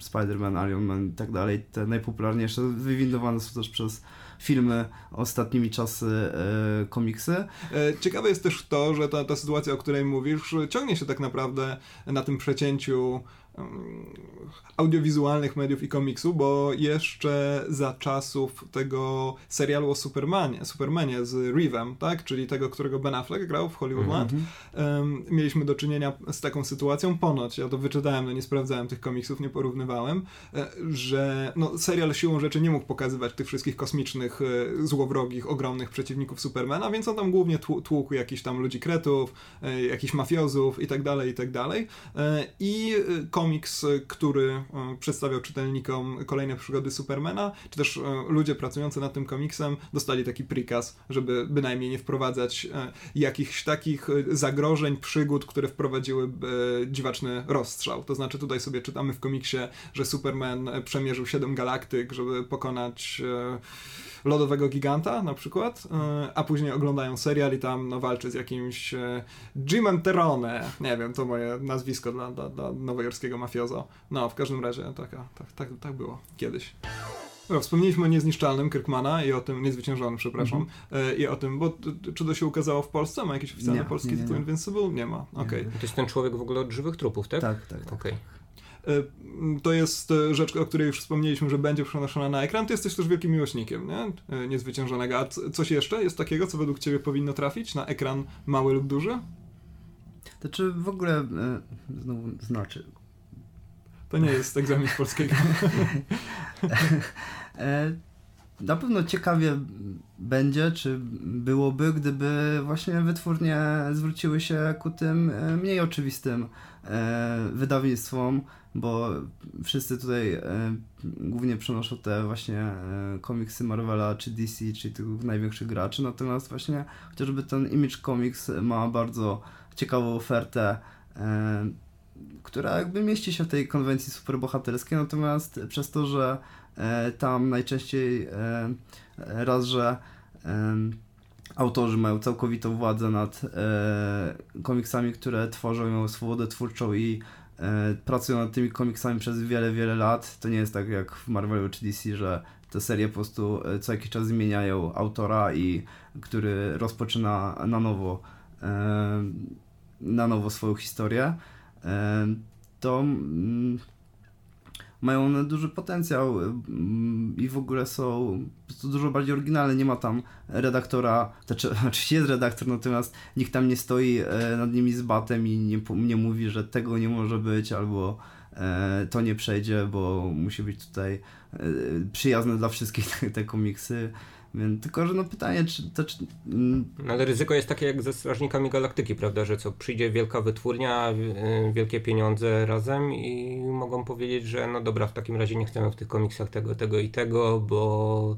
Spider-Man, Iron Man i tak dalej. Te najpopularniejsze wywindowane są też przez filmy ostatnimi czasy e, komiksy. E, ciekawe jest też to, że ta, ta sytuacja, o której mówisz, ciągnie się tak naprawdę na tym przecięciu audiowizualnych mediów i komiksu, bo jeszcze za czasów tego serialu o Supermanie, Supermanie z Reevem, tak, czyli tego, którego Ben Affleck grał w Hollywoodland, mm -hmm. um, mieliśmy do czynienia z taką sytuacją, ponoć, ja to wyczytałem, no nie sprawdzałem tych komiksów, nie porównywałem, e, że no, serial siłą rzeczy nie mógł pokazywać tych wszystkich kosmicznych, e, złowrogich, ogromnych przeciwników Supermana, więc on tam głównie tłukł jakichś tam ludzi kretów, e, jakichś mafiozów i tak dalej, i tak dalej. I komiks, który przedstawiał czytelnikom kolejne przygody Supermana, czy też ludzie pracujący nad tym komiksem dostali taki prikaz, żeby bynajmniej nie wprowadzać jakichś takich zagrożeń, przygód, które wprowadziły dziwaczny rozstrzał. To znaczy tutaj sobie czytamy w komiksie, że Superman przemierzył 7 galaktyk, żeby pokonać lodowego giganta na przykład, e, a później oglądają serial i tam no, walczy z jakimś e, Jimem Terone, nie wiem, to moje nazwisko dla, dla, dla nowojorskiego mafiozo. No, w każdym razie taka, tak, tak, tak było kiedyś. No, wspomnieliśmy o niezniszczalnym Kirkmana i o tym, niezwyciężonym, przepraszam, mm -hmm. i o tym, bo czy to się ukazało w Polsce? Ma jakiś oficjalny nie, polski nie, tytuł Invincible? Nie ma, okej. Okay. To jest ten człowiek w ogóle od żywych trupów, tak? Tak, tak. tak. Okay. E, to jest e, rzecz, o której już wspomnieliśmy, że będzie przenoszona na ekran. Ty jesteś też wielkim miłośnikiem, nie? E, niezwyciężonego. A coś jeszcze jest takiego, co według ciebie powinno trafić na ekran mały lub duży? To czy w ogóle, znowu znaczy... To nie jest egzamin z polskiego. na pewno ciekawie będzie, czy byłoby, gdyby właśnie wytwórnie zwróciły się ku tym mniej oczywistym wydawnictwom, bo wszyscy tutaj e, głównie przenoszą te właśnie e, komiksy Marvela czy DC, czyli tych największych graczy, natomiast właśnie chociażby ten Image Comics ma bardzo ciekawą ofertę, e, która jakby mieści się w tej konwencji superbohaterskiej, natomiast przez to, że e, tam najczęściej e, raz, że e, autorzy mają całkowitą władzę nad komiksami, które tworzą ją swobodę twórczą i e, pracują nad tymi komiksami przez wiele, wiele lat. To nie jest tak jak w Marvelu czy DC, że te serie po prostu e, co jakiś czas zmieniają autora i który rozpoczyna na nowo e, na nowo swoją historię. E, to mm, mają one duży potencjał i w ogóle potencjał mm, i w ogóle są dużo bardziej oryginalne. Nie ma tam redaktora, znaczy oczywiście jest redaktor, natomiast nikt tam nie stoi e, nad nimi z batem i nie, nie mówi, że tego nie może być albo e, to nie przejdzie, bo musi być tutaj e, przyjazne dla wszystkich te, te komiksy. Tylko, że no pytanie, czy to. Czy... No, ale ryzyko jest takie jak ze Strażnikami Galaktyki, prawda? Że co, przyjdzie wielka wytwórnia, wielkie pieniądze razem i mogą powiedzieć, że no dobra, w takim razie nie chcemy w tych komiksach tego, tego i tego, bo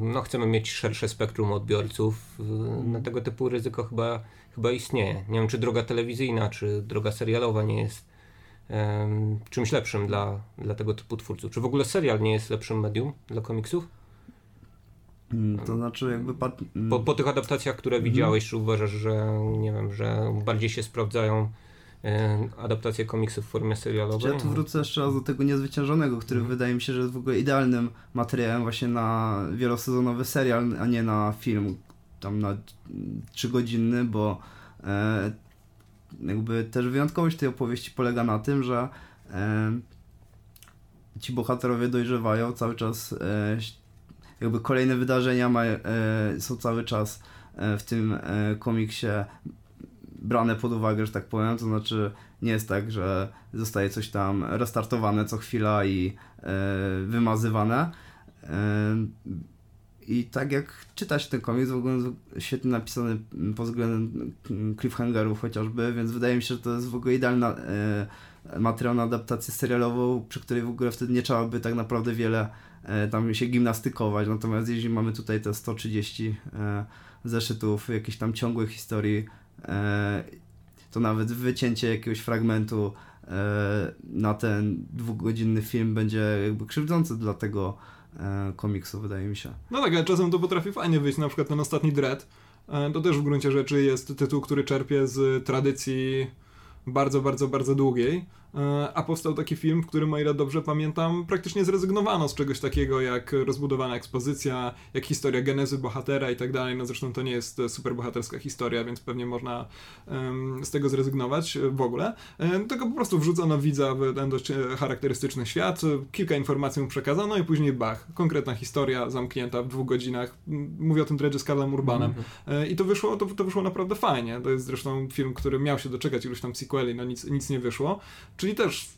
no, chcemy mieć szersze spektrum odbiorców. No, tego typu ryzyko chyba, chyba istnieje. Nie wiem, czy droga telewizyjna, czy droga serialowa nie jest um, czymś lepszym dla, dla tego typu twórców. Czy w ogóle serial nie jest lepszym medium dla komiksów? Mm, to znaczy jakby... Mm. Po, po tych adaptacjach, które mhm. widziałeś, czy uważasz, że nie wiem, że bardziej się sprawdzają e, adaptacje komiksów w formie serialowej? Ja tu wrócę jeszcze raz do tego Niezwyciężonego, który mhm. wydaje mi się, że jest w ogóle idealnym materiałem właśnie na wielosezonowy serial, a nie na film tam na trzygodzinny, bo e, jakby też wyjątkowość tej opowieści polega na tym, że e, ci bohaterowie dojrzewają, cały czas e, jakby kolejne wydarzenia e, są cały czas e, w tym e, komiksie brane pod uwagę, że tak powiem, to znaczy nie jest tak, że zostaje coś tam restartowane co chwila i wymazywane. I tak jak czytać ten komiks, w ogóle świetnie napisany pod względem cliffhangerów chociażby, więc wydaje mi się, że to jest w ogóle idealny materiał na adaptację serialową, przy której w ogóle wtedy nie trzeba by tak naprawdę wiele tam się gimnastykować, natomiast jeśli mamy tutaj te 130 e, zeszytów jakiejś tam ciągłej historii, e, to nawet wycięcie jakiegoś fragmentu na ten dwugodzinny film będzie jakby krzywdzący dla tego komiksu, wydaje mi się. No tak, ale czasem to potrafi fajnie wyjść, na przykład ten ostatni Dread, to też w gruncie rzeczy jest tytuł, który czerpie z tradycji bardzo, bardzo, bardzo długiej E, a powstał taki film, w którym, o ile dobrze pamiętam, praktycznie zrezygnowano z czegoś takiego jak rozbudowana ekspozycja, jak historia genezy bohatera i tak dalej. No zresztą to nie jest super bohaterska historia, więc pewnie można um, z tego zrezygnować w ogóle. Um, tylko po prostu wrzucono widza w ten dość charakterystyczny świat, kilka informacji mu przekazano i później bach, konkretna historia zamknięta w dwóch godzinach. Mówię o tym Dredge z Karlem Urbanem. Mm -hmm. I to wyszło, to, to wyszło naprawdę fajnie. To jest zresztą film, który miał się doczekać iluś tam sequeli, no nic, nic nie wyszło. Czyli też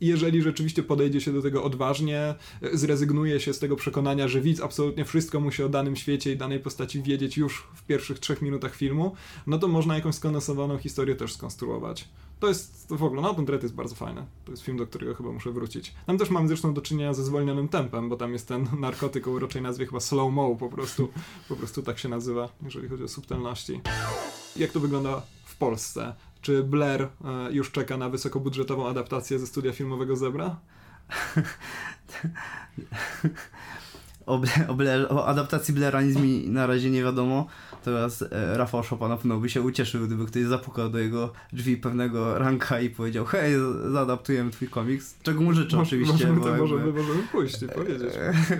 jeżeli rzeczywiście podejdzie się do tego odważnie, zrezygnuje się z tego przekonania, że widz absolutnie wszystko musi o danym świecie i danej postaci wiedzieć już w pierwszych trzech minutach filmu, no to można jakąś skondensowaną historię też skonstruować. To jest to w ogóle, no ten Dread jest bardzo fajny. To jest film, do którego chyba muszę wrócić. Tam też mam zresztą do czynienia ze zwolnionym tempem, bo tam jest ten narkotyk o uroczej nazwie chyba slow mo po prostu. Po prostu tak się nazywa, jeżeli chodzi o subtelności. Jak to wygląda w Polsce? Czy Blair e, już czeka na wysokobudżetową adaptację ze studia filmowego Zebra? o, Blair, o adaptacji Blaira nic mi na razie nie wiadomo. Teraz e, Rafał Szopa na pewno by się ucieszył, gdyby ktoś zapukał do jego drzwi pewnego ranka i powiedział hej, zaadaptujemy twój komiks. Czego mu życzę oczywiście. Możemy, bo jakby... możemy, możemy pójść i powiedzieć.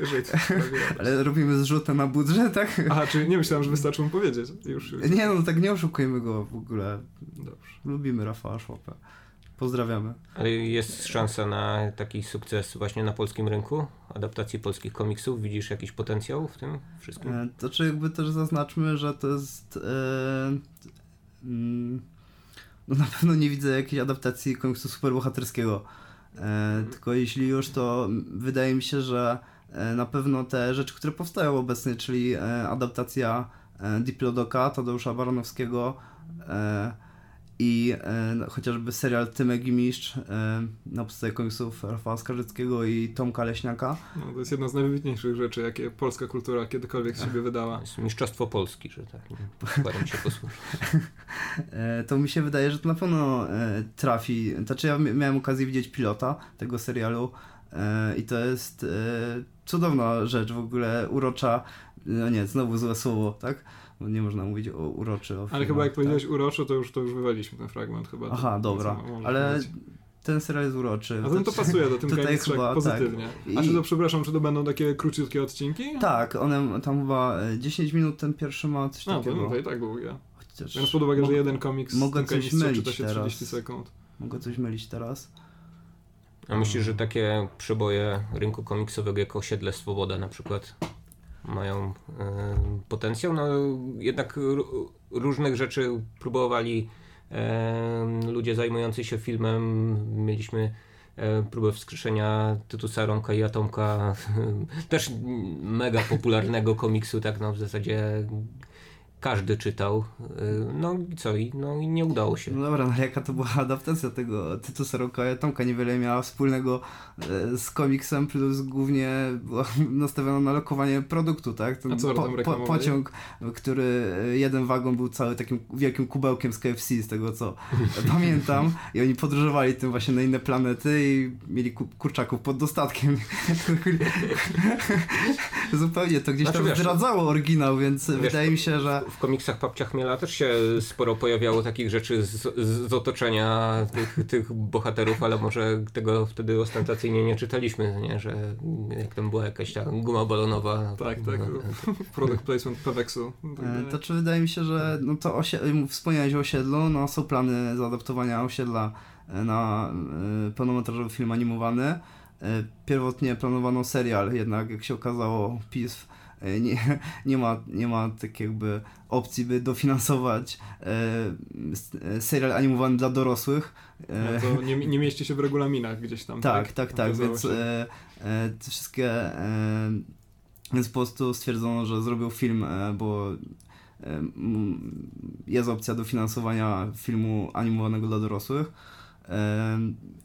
Ale robimy zrzutę na budżet, tak? Aha, czyli nie myślałem, że wystarczy mu powiedzieć. Już, już. Nie no, tak nie oszukujmy go w ogóle. Dobrze. Lubimy Rafała Szopę. Pozdrawiamy. Ale jest szansa na taki sukces właśnie na polskim rynku? Adaptacji polskich komiksów? Widzisz jakiś potencjał w tym wszystkim? E, to czy jakby też zaznaczmy, że to jest... E, mm, no na pewno nie widzę jakiejś adaptacji komiksu superbohaterskiego. E, mhm. Tylko jeśli już, to wydaje mi się, że na pewno te rzeczy, które powstają obecnie, czyli adaptacja Diplodoka Tadeusza Baranowskiego, i e, no, chociażby serial Tymek i Mistrz e, na podstawie komiksów Rafała Skarżyckiego i Tomka Leśniaka. No, to jest jedna z najwybitniejszych rzeczy, jakie polska kultura kiedykolwiek siebie wydała. Jest mistrzostwo Polski, że tak staram się posłuchać. e, to mi się wydaje, że to na pewno e, trafi. Znaczy ja miałem okazję widzieć pilota tego serialu e, i to jest e, cudowna rzecz, w ogóle urocza, no nie, znowu złe słowo, tak? No nie można mówić o uroczy. O ale chyba jak tak? powiedziałeś uroczy, to już, to już wywaliśmy ten fragment chyba. Aha, dobra, ale powiedzieć. ten serial jest uroczy. A to, to pasuje do tym tutaj chyba, tak. pozytywnie. Tak. A czy to, przepraszam, czy to będą takie króciutkie odcinki? Tak, one tam chyba 10 e, minut ten pierwszy ma coś no, takiego. No to i tak był ja. Chociaż Biorąc pod uwagę, że jeden komiks mogę coś mylić czyta się teraz. 30 sekund. Mogę coś mylić teraz. A myślisz, że takie przeboje rynku komiksowego jak Osiedle Swoboda na przykład mają y, potencjał? No jednak różnych rzeczy próbowali y, ludzie zajmujący się filmem. Mieliśmy e, próbę wskrzeszenia Tytusa Romka i Atomka, też mega popularnego komiksu, tak no w zasadzie każdy czytał. Y, no i co? I, no i nie udało się. No dobra, no jaka to była adaptacja tego Tytusa Roka Tomka niewiele miała wspólnego e, z komiksem, plus głównie była nastawiona na lokowanie produktu, tak? Ten A co po, po, pociąg, który e, jeden wagon był cały takim wielkim kubełkiem z KFC, z tego co pamiętam. I oni podróżowali tym właśnie na inne planety i mieli kurczaków pod dostatkiem. Zupełnie to gdzieś znaczy, tam wiesz, zdradzało oryginał, więc wiesz, wydaje mi się, że w komiksach Papcia Chmiela też się sporo pojawiało takich rzeczy z, z otoczenia tych, tych bohaterów, ale może tego wtedy ostentacyjnie nie czytaliśmy, nie? że jak tam była jakaś ta guma balonowa. Tak, tak. No, product placement Pewexu. Tak to czy wydaje mi się, że no to osie- wspomniałeś o osiedlu, no są plany zaadaptowania osiedla e, na y, pełnometrażowy film animowany. Y, pierwotnie planowano serial, jednak jak się okazało, PiS E, nie, nie, ma, nie ma tak jakby opcji, by dofinansować e, serial animowany dla dorosłych. E, no to nie, nie mieści się w regulaminach gdzieś tam. Tak, tak, tak, tak więc e, e, te wszystkie e, więc po prostu stwierdzono, że zrobił film, bo jest opcja dofinansowania filmu animowanego dla dorosłych.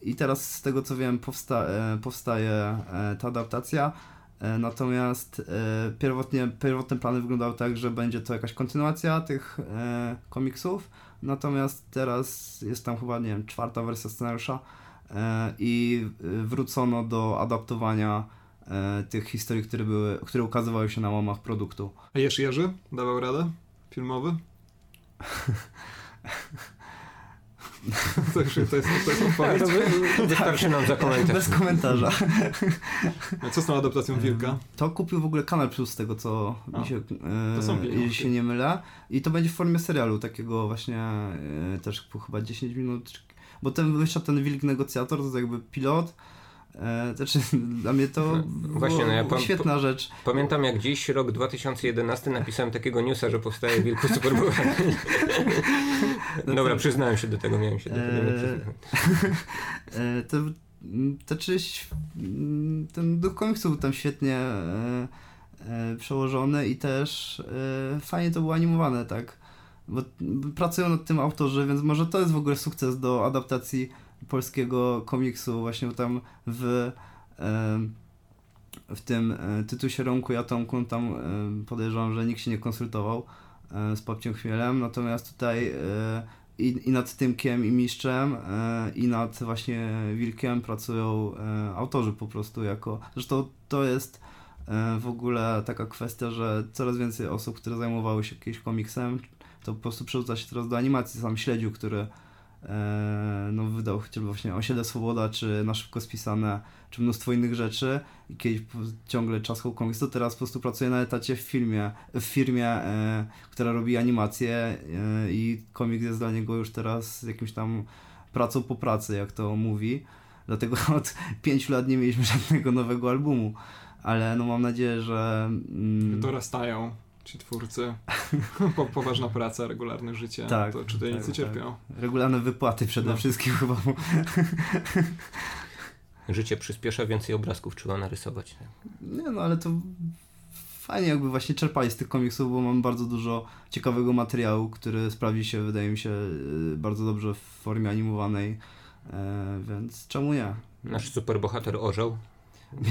I teraz z tego co wiem powsta powstaje ta adaptacja. E, natomiast e, pierwotnie, pierwotne plany wyglądały tak, że będzie to jakaś kontynuacja tych e, komiksów, natomiast teraz jest tam chyba, nie wiem, czwarta wersja scenariusza i wrócono do adaptowania tych historii, które, były, które ukazywały się na łamach produktu. A Jerzy Jerzy dawał radę? Filmowy? To, już, to, jest, to jest odpowiedź. Tak, wystarczy nam za komentarz. Bez komentarza. A co z tą adaptacją Wilka? To kupił w ogóle Kanal Plus z tego, co A, mi się, e, jeśli się nie mylę. I to będzie w formie serialu, takiego właśnie e, też chyba 10 minut. Bo ten wyszedł ten Wilk Negocjator, to jest jakby pilot E, znaczy, dla mnie to Właśnie, no ja świetna rzecz. Pamiętam jak dziś, rok 2011, napisałem takiego newsa, że powstaje Wilku Superbohater. No Dobra, to... przyznałem się do tego, miałem się do tego nie e, to, to czyś, ten duch komiksu był tam świetnie e, e, przełożony i też e, fajnie to było animowane, tak? Bo pracują nad tym autorzy, więc może to jest w ogóle sukces do adaptacji polskiego komiksu, właśnie tam w, w tym e, tytusie Romku i Atomku tam podejrzewam, że nikt się nie konsultował. e, z Papciem Chmielem, natomiast tutaj e, i, i nad Tymkiem i Mistrzem i nad właśnie Wilkiem pracują autorzy po prostu jako, zresztą to jest w ogóle taka kwestia, że coraz więcej osób, które zajmowały się jakimś komiksem, to po prostu przerzuca się teraz do animacji. Sam Śledziu, który E, no, wydał chociażby właśnie Osiedle Swoboda, czy Na Szybko Spisane, czy mnóstwo innych rzeczy. I kiedyś ciągle czas komiksu, teraz po prostu pracuje na etacie w filmie, w firmie, e, która robi animacje e, i komiks jest dla niego już teraz jakimś tam pracą po pracy, jak to mówi. Dlatego od pięciu lat nie mieliśmy żadnego nowego albumu, ale no mam nadzieję, że... Mm, Dorastają ci twórcy. Po, poważna praca, regularne życie. Tak, to czytelnicy tak, cierpią. Tak. Regularne wypłaty przede no. wszystkim chyba. Życie przyspiesza, więcej obrazków trzeba narysować. Nie no, ale to fajnie jakby właśnie czerpali z tych komiksów, bo mam bardzo dużo ciekawego materiału, który sprawdzi się, wydaje mi się, y, bardzo dobrze w formie animowanej, e, więc czemu nie? Nasz superbohater orzeł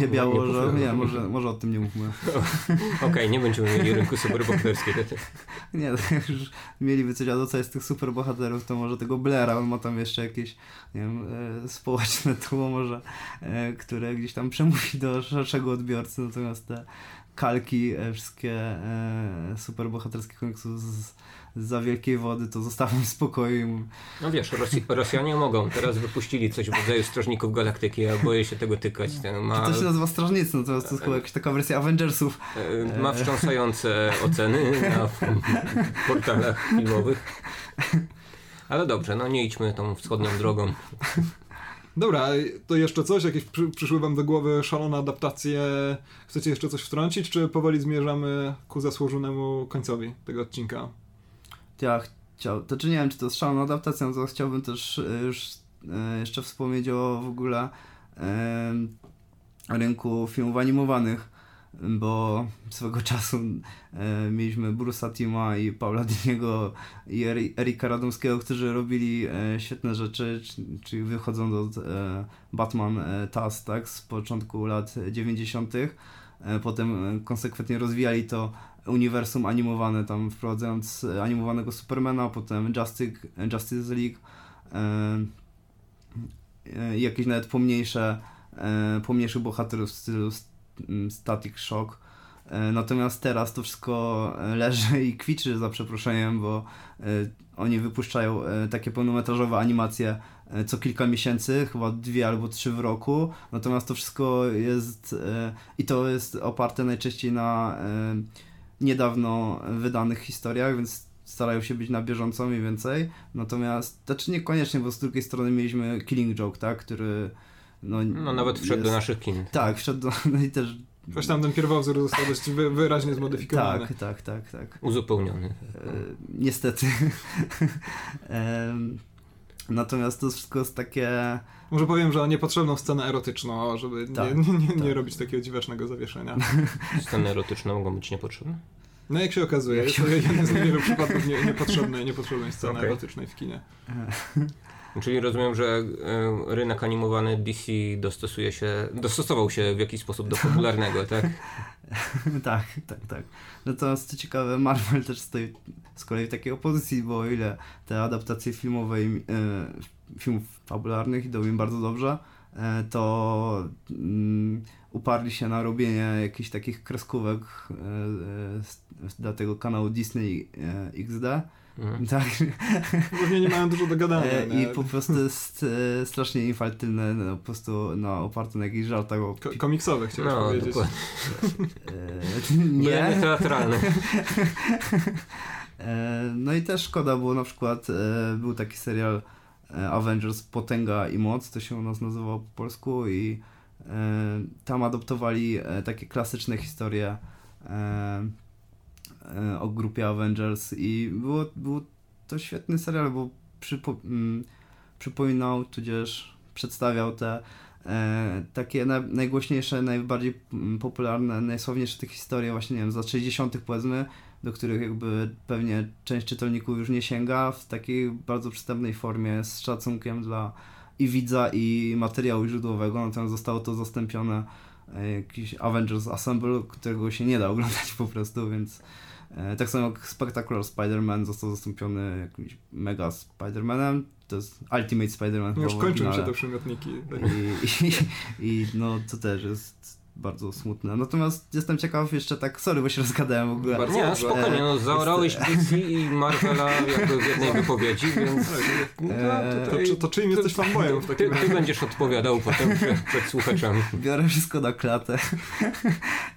nie biało, nie, że, nie może, może o tym nie mówmy. Okej, okay, nie będziemy mieli rynku superbohaterskiego. nie, już mieliby coś, a do co jest tych superbohaterów, to może tego Blaira, on ma tam jeszcze jakieś, nie wiem, e, społeczne tło może, e, które gdzieś tam przemówi do szerszego odbiorcy, natomiast te kalki, e, wszystkie superbohaterskie komiksy z za wielkiej wody, to zostawmy w spokoju. No wiesz, Rosji, Rosjanie mogą. Teraz wypuścili coś w rodzaju Strażników Galaktyki, ja boję się tego tykać. Ma... To się nazywa Strażnicy, no to jest, chyba jakaś taka wersja Avengersów. E, ma wstrząsające oceny na portalach filmowych. Ale dobrze, no nie idźmy tą wschodnią drogą. Dobra, to jeszcze coś? Jakieś przy, przyszły wam do głowy szalone adaptacje? Chcecie jeszcze coś wtrącić, czy powoli zmierzamy ku zasłużonemu końcowi tego odcinka? Ja chciał, to czy nie wiem, czy to jest szalona adaptacja, no to chciałbym też e, już e, jeszcze wspomnieć o w ogóle e, rynku filmów animowanych, bo swego czasu mieliśmy Bruce'a Tima i Paula Diniego i Eri- Erika Radomskiego, którzy robili świetne rzeczy, czy- czyli wychodząc od Batman TAS, tak, z początku lat 90. E, potem konsekwentnie rozwijali to uniwersum animowane, tam wprowadzając e, animowanego Supermana, potem Justice, Justice League i jakieś nawet pomniejsze, e, pomniejszych bohaterów w stylu Static Shock. Natomiast teraz to wszystko leży i kwiczy za przeproszeniem, bo oni wypuszczają takie pełnometrażowe animacje co kilka miesięcy, chyba dwie albo trzy w roku. Natomiast to wszystko jest i to jest oparte najczęściej na niedawno wydanych historiach, więc starają się być na bieżąco mniej więcej. Natomiast, znaczy niekoniecznie, bo z drugiej strony mieliśmy Killing Joke, tak, który no, No nawet wszedł do jest- naszych kin. Tak, wszedł do, no i też Choć tam ten pierwowzór został dość wy, wyraźnie zmodyfikowany. tak, tak, tak, tak. Uzupełniony. E, niestety. Em, Natomiast to wszystko jest takie. Może powiem, że niepotrzebną scenę erotyczną, żeby Tak, nie, nie, nie, nie tak. robić takiego dziwacznego zawieszenia. Sceny erotyczne mogą być niepotrzebne. No jak się okazuje, Jak jest się to jeden z niewielu przypadków nie, niepotrzebnej, niepotrzebnej sceny Okej. erotycznej w kinie. Czyli rozumiem, że e, rynek animowany DC dostosuje się, dostosował się w jakiś sposób do popularnego, tak? tak, tak, tak. Natomiast co ciekawe, Marvel też stoi z kolei w takiej opozycji, bo o ile te adaptacje filmowe, i, e, filmów fabularnych idą im bardzo dobrze, e, to mm, uparli się na robienie jakichś takich kreskówek e, e, dla tego kanału Disney e, XD. Mhm. Tak. Pewnie nie mają dużo do gadania. E, nie? I po prostu jest e, strasznie infantylne, no, po prostu na, oparte na jakichś żartach o Ko- komiksowe chciałeś No, powiedzieć. dokładnie. E, Nie nie. teatralny. E, No i też szkoda, bo na przykład e, był taki serial e, Avengers Potęga i Moc, to się u nas nazywało po polsku i e, tam adoptowali e, takie klasyczne historie o grupie Avengers i było, był to świetny serial, bo przypo, mm, przypominał, tudzież przedstawiał te e, takie na, najgłośniejsze, najbardziej mm, popularne, najsławniejsze te historie właśnie, nie wiem, z lat 60 powiedzmy, do których jakby pewnie część czytelników już nie sięga w takiej bardzo przystępnej formie, z szacunkiem dla i widza, i materiału źródłowego, natomiast zostało to zastąpione e, jakiś Avengers Assemble, którego się nie da oglądać po prostu, więc e, tak samo jak Spectacular Spider-Man został zastąpiony jakimś Mega Spider-Manem, to jest Ultimate Spider-Man Już kończą się te przymiotniki. I, i, I no to też jest bardzo smutne. Natomiast jestem ciekaw jeszcze tak, sorry, bo się rozgadałem w ogóle. Bardzo Nie, dobrze. spokojnie, no Jest- zaorałeś DC i Marvela jakby w jednej wypowiedzi, więc no, Eee, To, tutaj, czy, to czyim jesteś fanboyem w ty, takim ty razie? będziesz odpowiadał potem przed, przed słuchaczami. Biorę wszystko na klatę.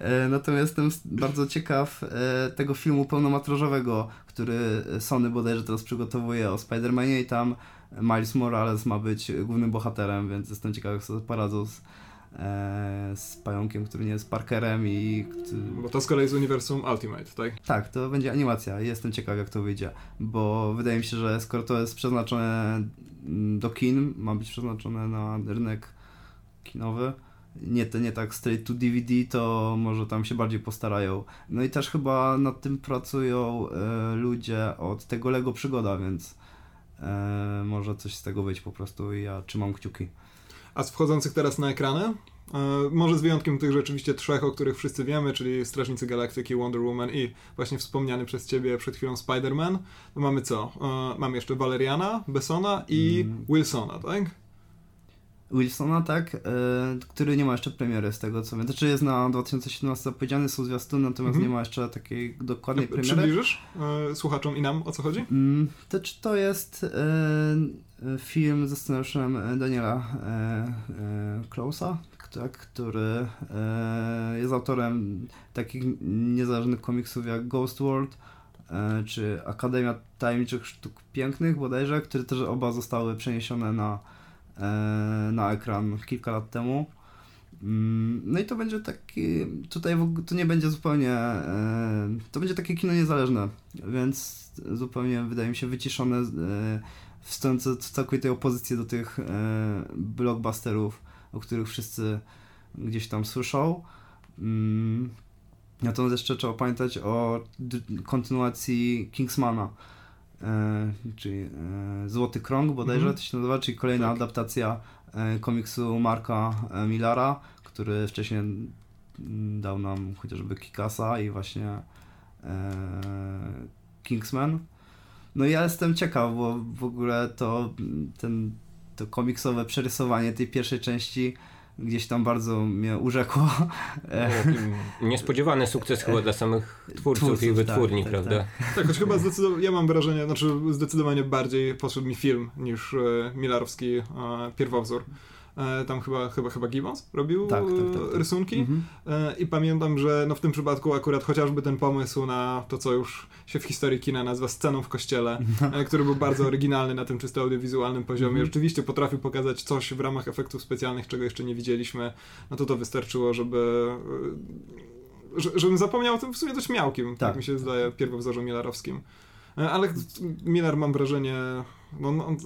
E, Natomiast jestem bardzo ciekaw e, tego filmu pełnometrażowego, który Sony bodajże teraz przygotowuje o Spider-Manie i tam Miles Morales ma być głównym bohaterem, więc jestem ciekaw jak sobie poradzą z, e, z pająkiem, który nie jest Parkerem i... Bo to z kolei z uniwersum Ultimate, tak? Tak, to będzie animacja jestem ciekaw jak to wyjdzie, bo wydaje mi się, że skoro to jest przeznaczone mm, do kin, ma być przeznaczone na rynek kinowy, nie, nie tak straight to DVD, to może tam się bardziej postarają. No i też chyba nad tym pracują e, ludzie od tego Lego Przygoda, więc e, może coś z tego być po prostu i ja trzymam kciuki. A z wchodzących teraz na ekrany? E, może z wyjątkiem tych rzeczywiście trzech, o których wszyscy wiemy, czyli Strażnicy Galaktyki, Wonder Woman i właśnie wspomniany przez ciebie przed chwilą Spider-Man. To mamy co? E, mamy jeszcze Valeriana, Bessona i Mm. Wilsona, tak? Wilsona, tak, e, który nie ma jeszcze premiery z tego co wiem. Znaczy jest na 2017 zapowiedziany, są zwiastuny, natomiast Mhm. nie ma jeszcze takiej dokładnej premiery. Przybliżysz e, słuchaczom i nam o co chodzi? Mm, To czy to jest e, film ze scenariuszem Daniela Klausa, tak, który jest autorem takich niezależnych komiksów jak Ghost World czy Akademia Tajemniczych Sztuk Pięknych bodajże, które też oba zostały przeniesione na na ekran kilka lat temu. Mm, no i to będzie taki, tutaj to nie będzie zupełnie, to będzie takie kino niezależne, więc zupełnie wydaje mi się wyciszone, stojące w całkowitej opozycji do tych blockbusterów, o których wszyscy gdzieś tam słyszą. Mm, natomiast jeszcze trzeba pamiętać o kontynuacji Kingsmana, e, czyli e, Złoty Krąg bodajże mm. to się nazywa, czyli kolejna tak. adaptacja e, komiksu Marka e, Millara, który wcześniej dał nam chociażby Kikasa i właśnie e, Kingsman. No i ja jestem ciekaw, bo w ogóle to ten, to komiksowe przerysowanie tej pierwszej części gdzieś tam bardzo mnie urzekło. Niespodziewany sukces chyba dla samych twórców, twórców i wytwórni, tak, prawda? Tak, tak. tak choć chyba zdecydowanie, ja mam wrażenie, znaczy zdecydowanie bardziej poszedł mi film niż e, Millarowski e, pierwowzór. E, tam chyba, chyba, chyba Gibbons robił tak, tak, tak, tak. rysunki mhm. E, i pamiętam, że no w tym przypadku akurat chociażby ten pomysł na to, co już się w historii kina nazywa sceną w kościele, no. E, który był bardzo oryginalny na tym czysto audiowizualnym poziomie, mhm. rzeczywiście potrafił pokazać coś w ramach efektów specjalnych, czego jeszcze nie widzieliśmy, no to to wystarczyło, żeby żebym zapomniał o tym w sumie dość miałkim, tak, tak mi się zdaje, pierwowzorze Millarowskim. Ale Miller mam wrażenie no, no,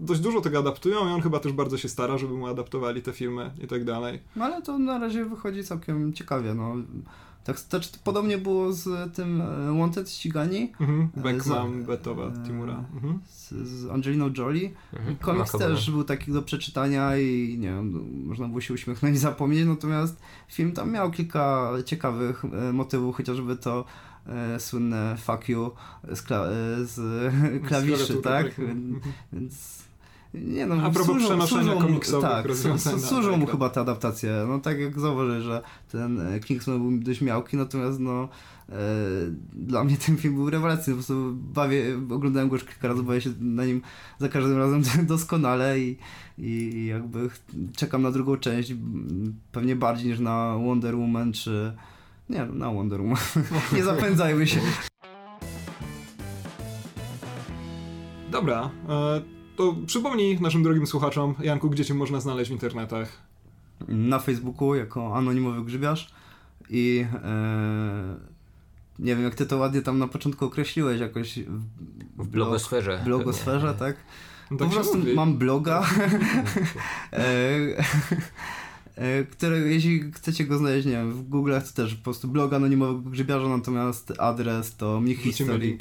dość dużo tego adaptują i on chyba też bardzo się stara, żeby mu adaptowali te filmy i tak dalej. No ale to na razie wychodzi całkiem ciekawie, no. Tak, to, podobnie było z tym e, Wanted ścigani. Mhm. Beckman, Betowa, e, Timura. Mhm. Z, z Angeliną Jolie. Mhm. Komiks też był taki do przeczytania i nie wiem, no, można było się uśmiechnąć i zapomnieć, natomiast film tam miał kilka ciekawych e, motywów, chociażby to e, słynne fuck you z, kla e, z klawiszy, tak? Więc nie no, A propos służą, przenoszenia służą, komiksowych tak, rozwiązań. Służą mu chyba te adaptacje. No tak jak zauważy, że ten e, Kingsman był dość miałki, natomiast no e, dla mnie ten film był rewelacyjny. Po prostu bawię, oglądałem go już kilka razy, bawię się na nim za każdym razem doskonale i, i jakby czekam na drugą część pewnie bardziej niż na Wonder Woman czy nie, na Wonder Woman. nie zapędzajmy się. Dobra, e, to przypomnij naszym drogim słuchaczom, Janku, gdzie cię można znaleźć w internetach? Na Facebooku jako anonimowy grzybiarz i e, nie wiem, jak ty to ładnie tam na początku określiłeś, jakoś w, w blogosferze. W blogosferze, tak? No tak po prostu mówi. mam bloga, e, e, które jeśli chcecie go znaleźć, nie wiem, w Google to też po prostu blog anonimowego grzybiarza, natomiast adres to mnichhistory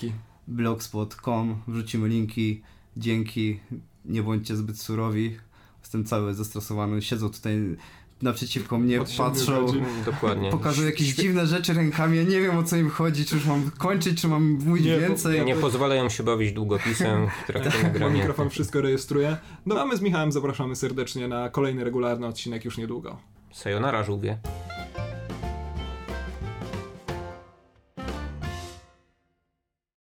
blogspot.com, wrzucimy linki, dzięki, nie bądźcie zbyt surowi. Jestem cały zestresowany, siedzą tutaj naprzeciwko mnie, patrzą, Dokładnie. pokazują jakieś dziwne rzeczy rękami, ja nie wiem o co im chodzi, czy już mam kończyć, czy mam mówić nie, więcej. Nie pozwalają się bawić długopisem w trakcie tak, nagrania. Mikrofon wszystko rejestruje. No a my z Michałem zapraszamy serdecznie na kolejny regularny odcinek już niedługo. Sayonara żółwie.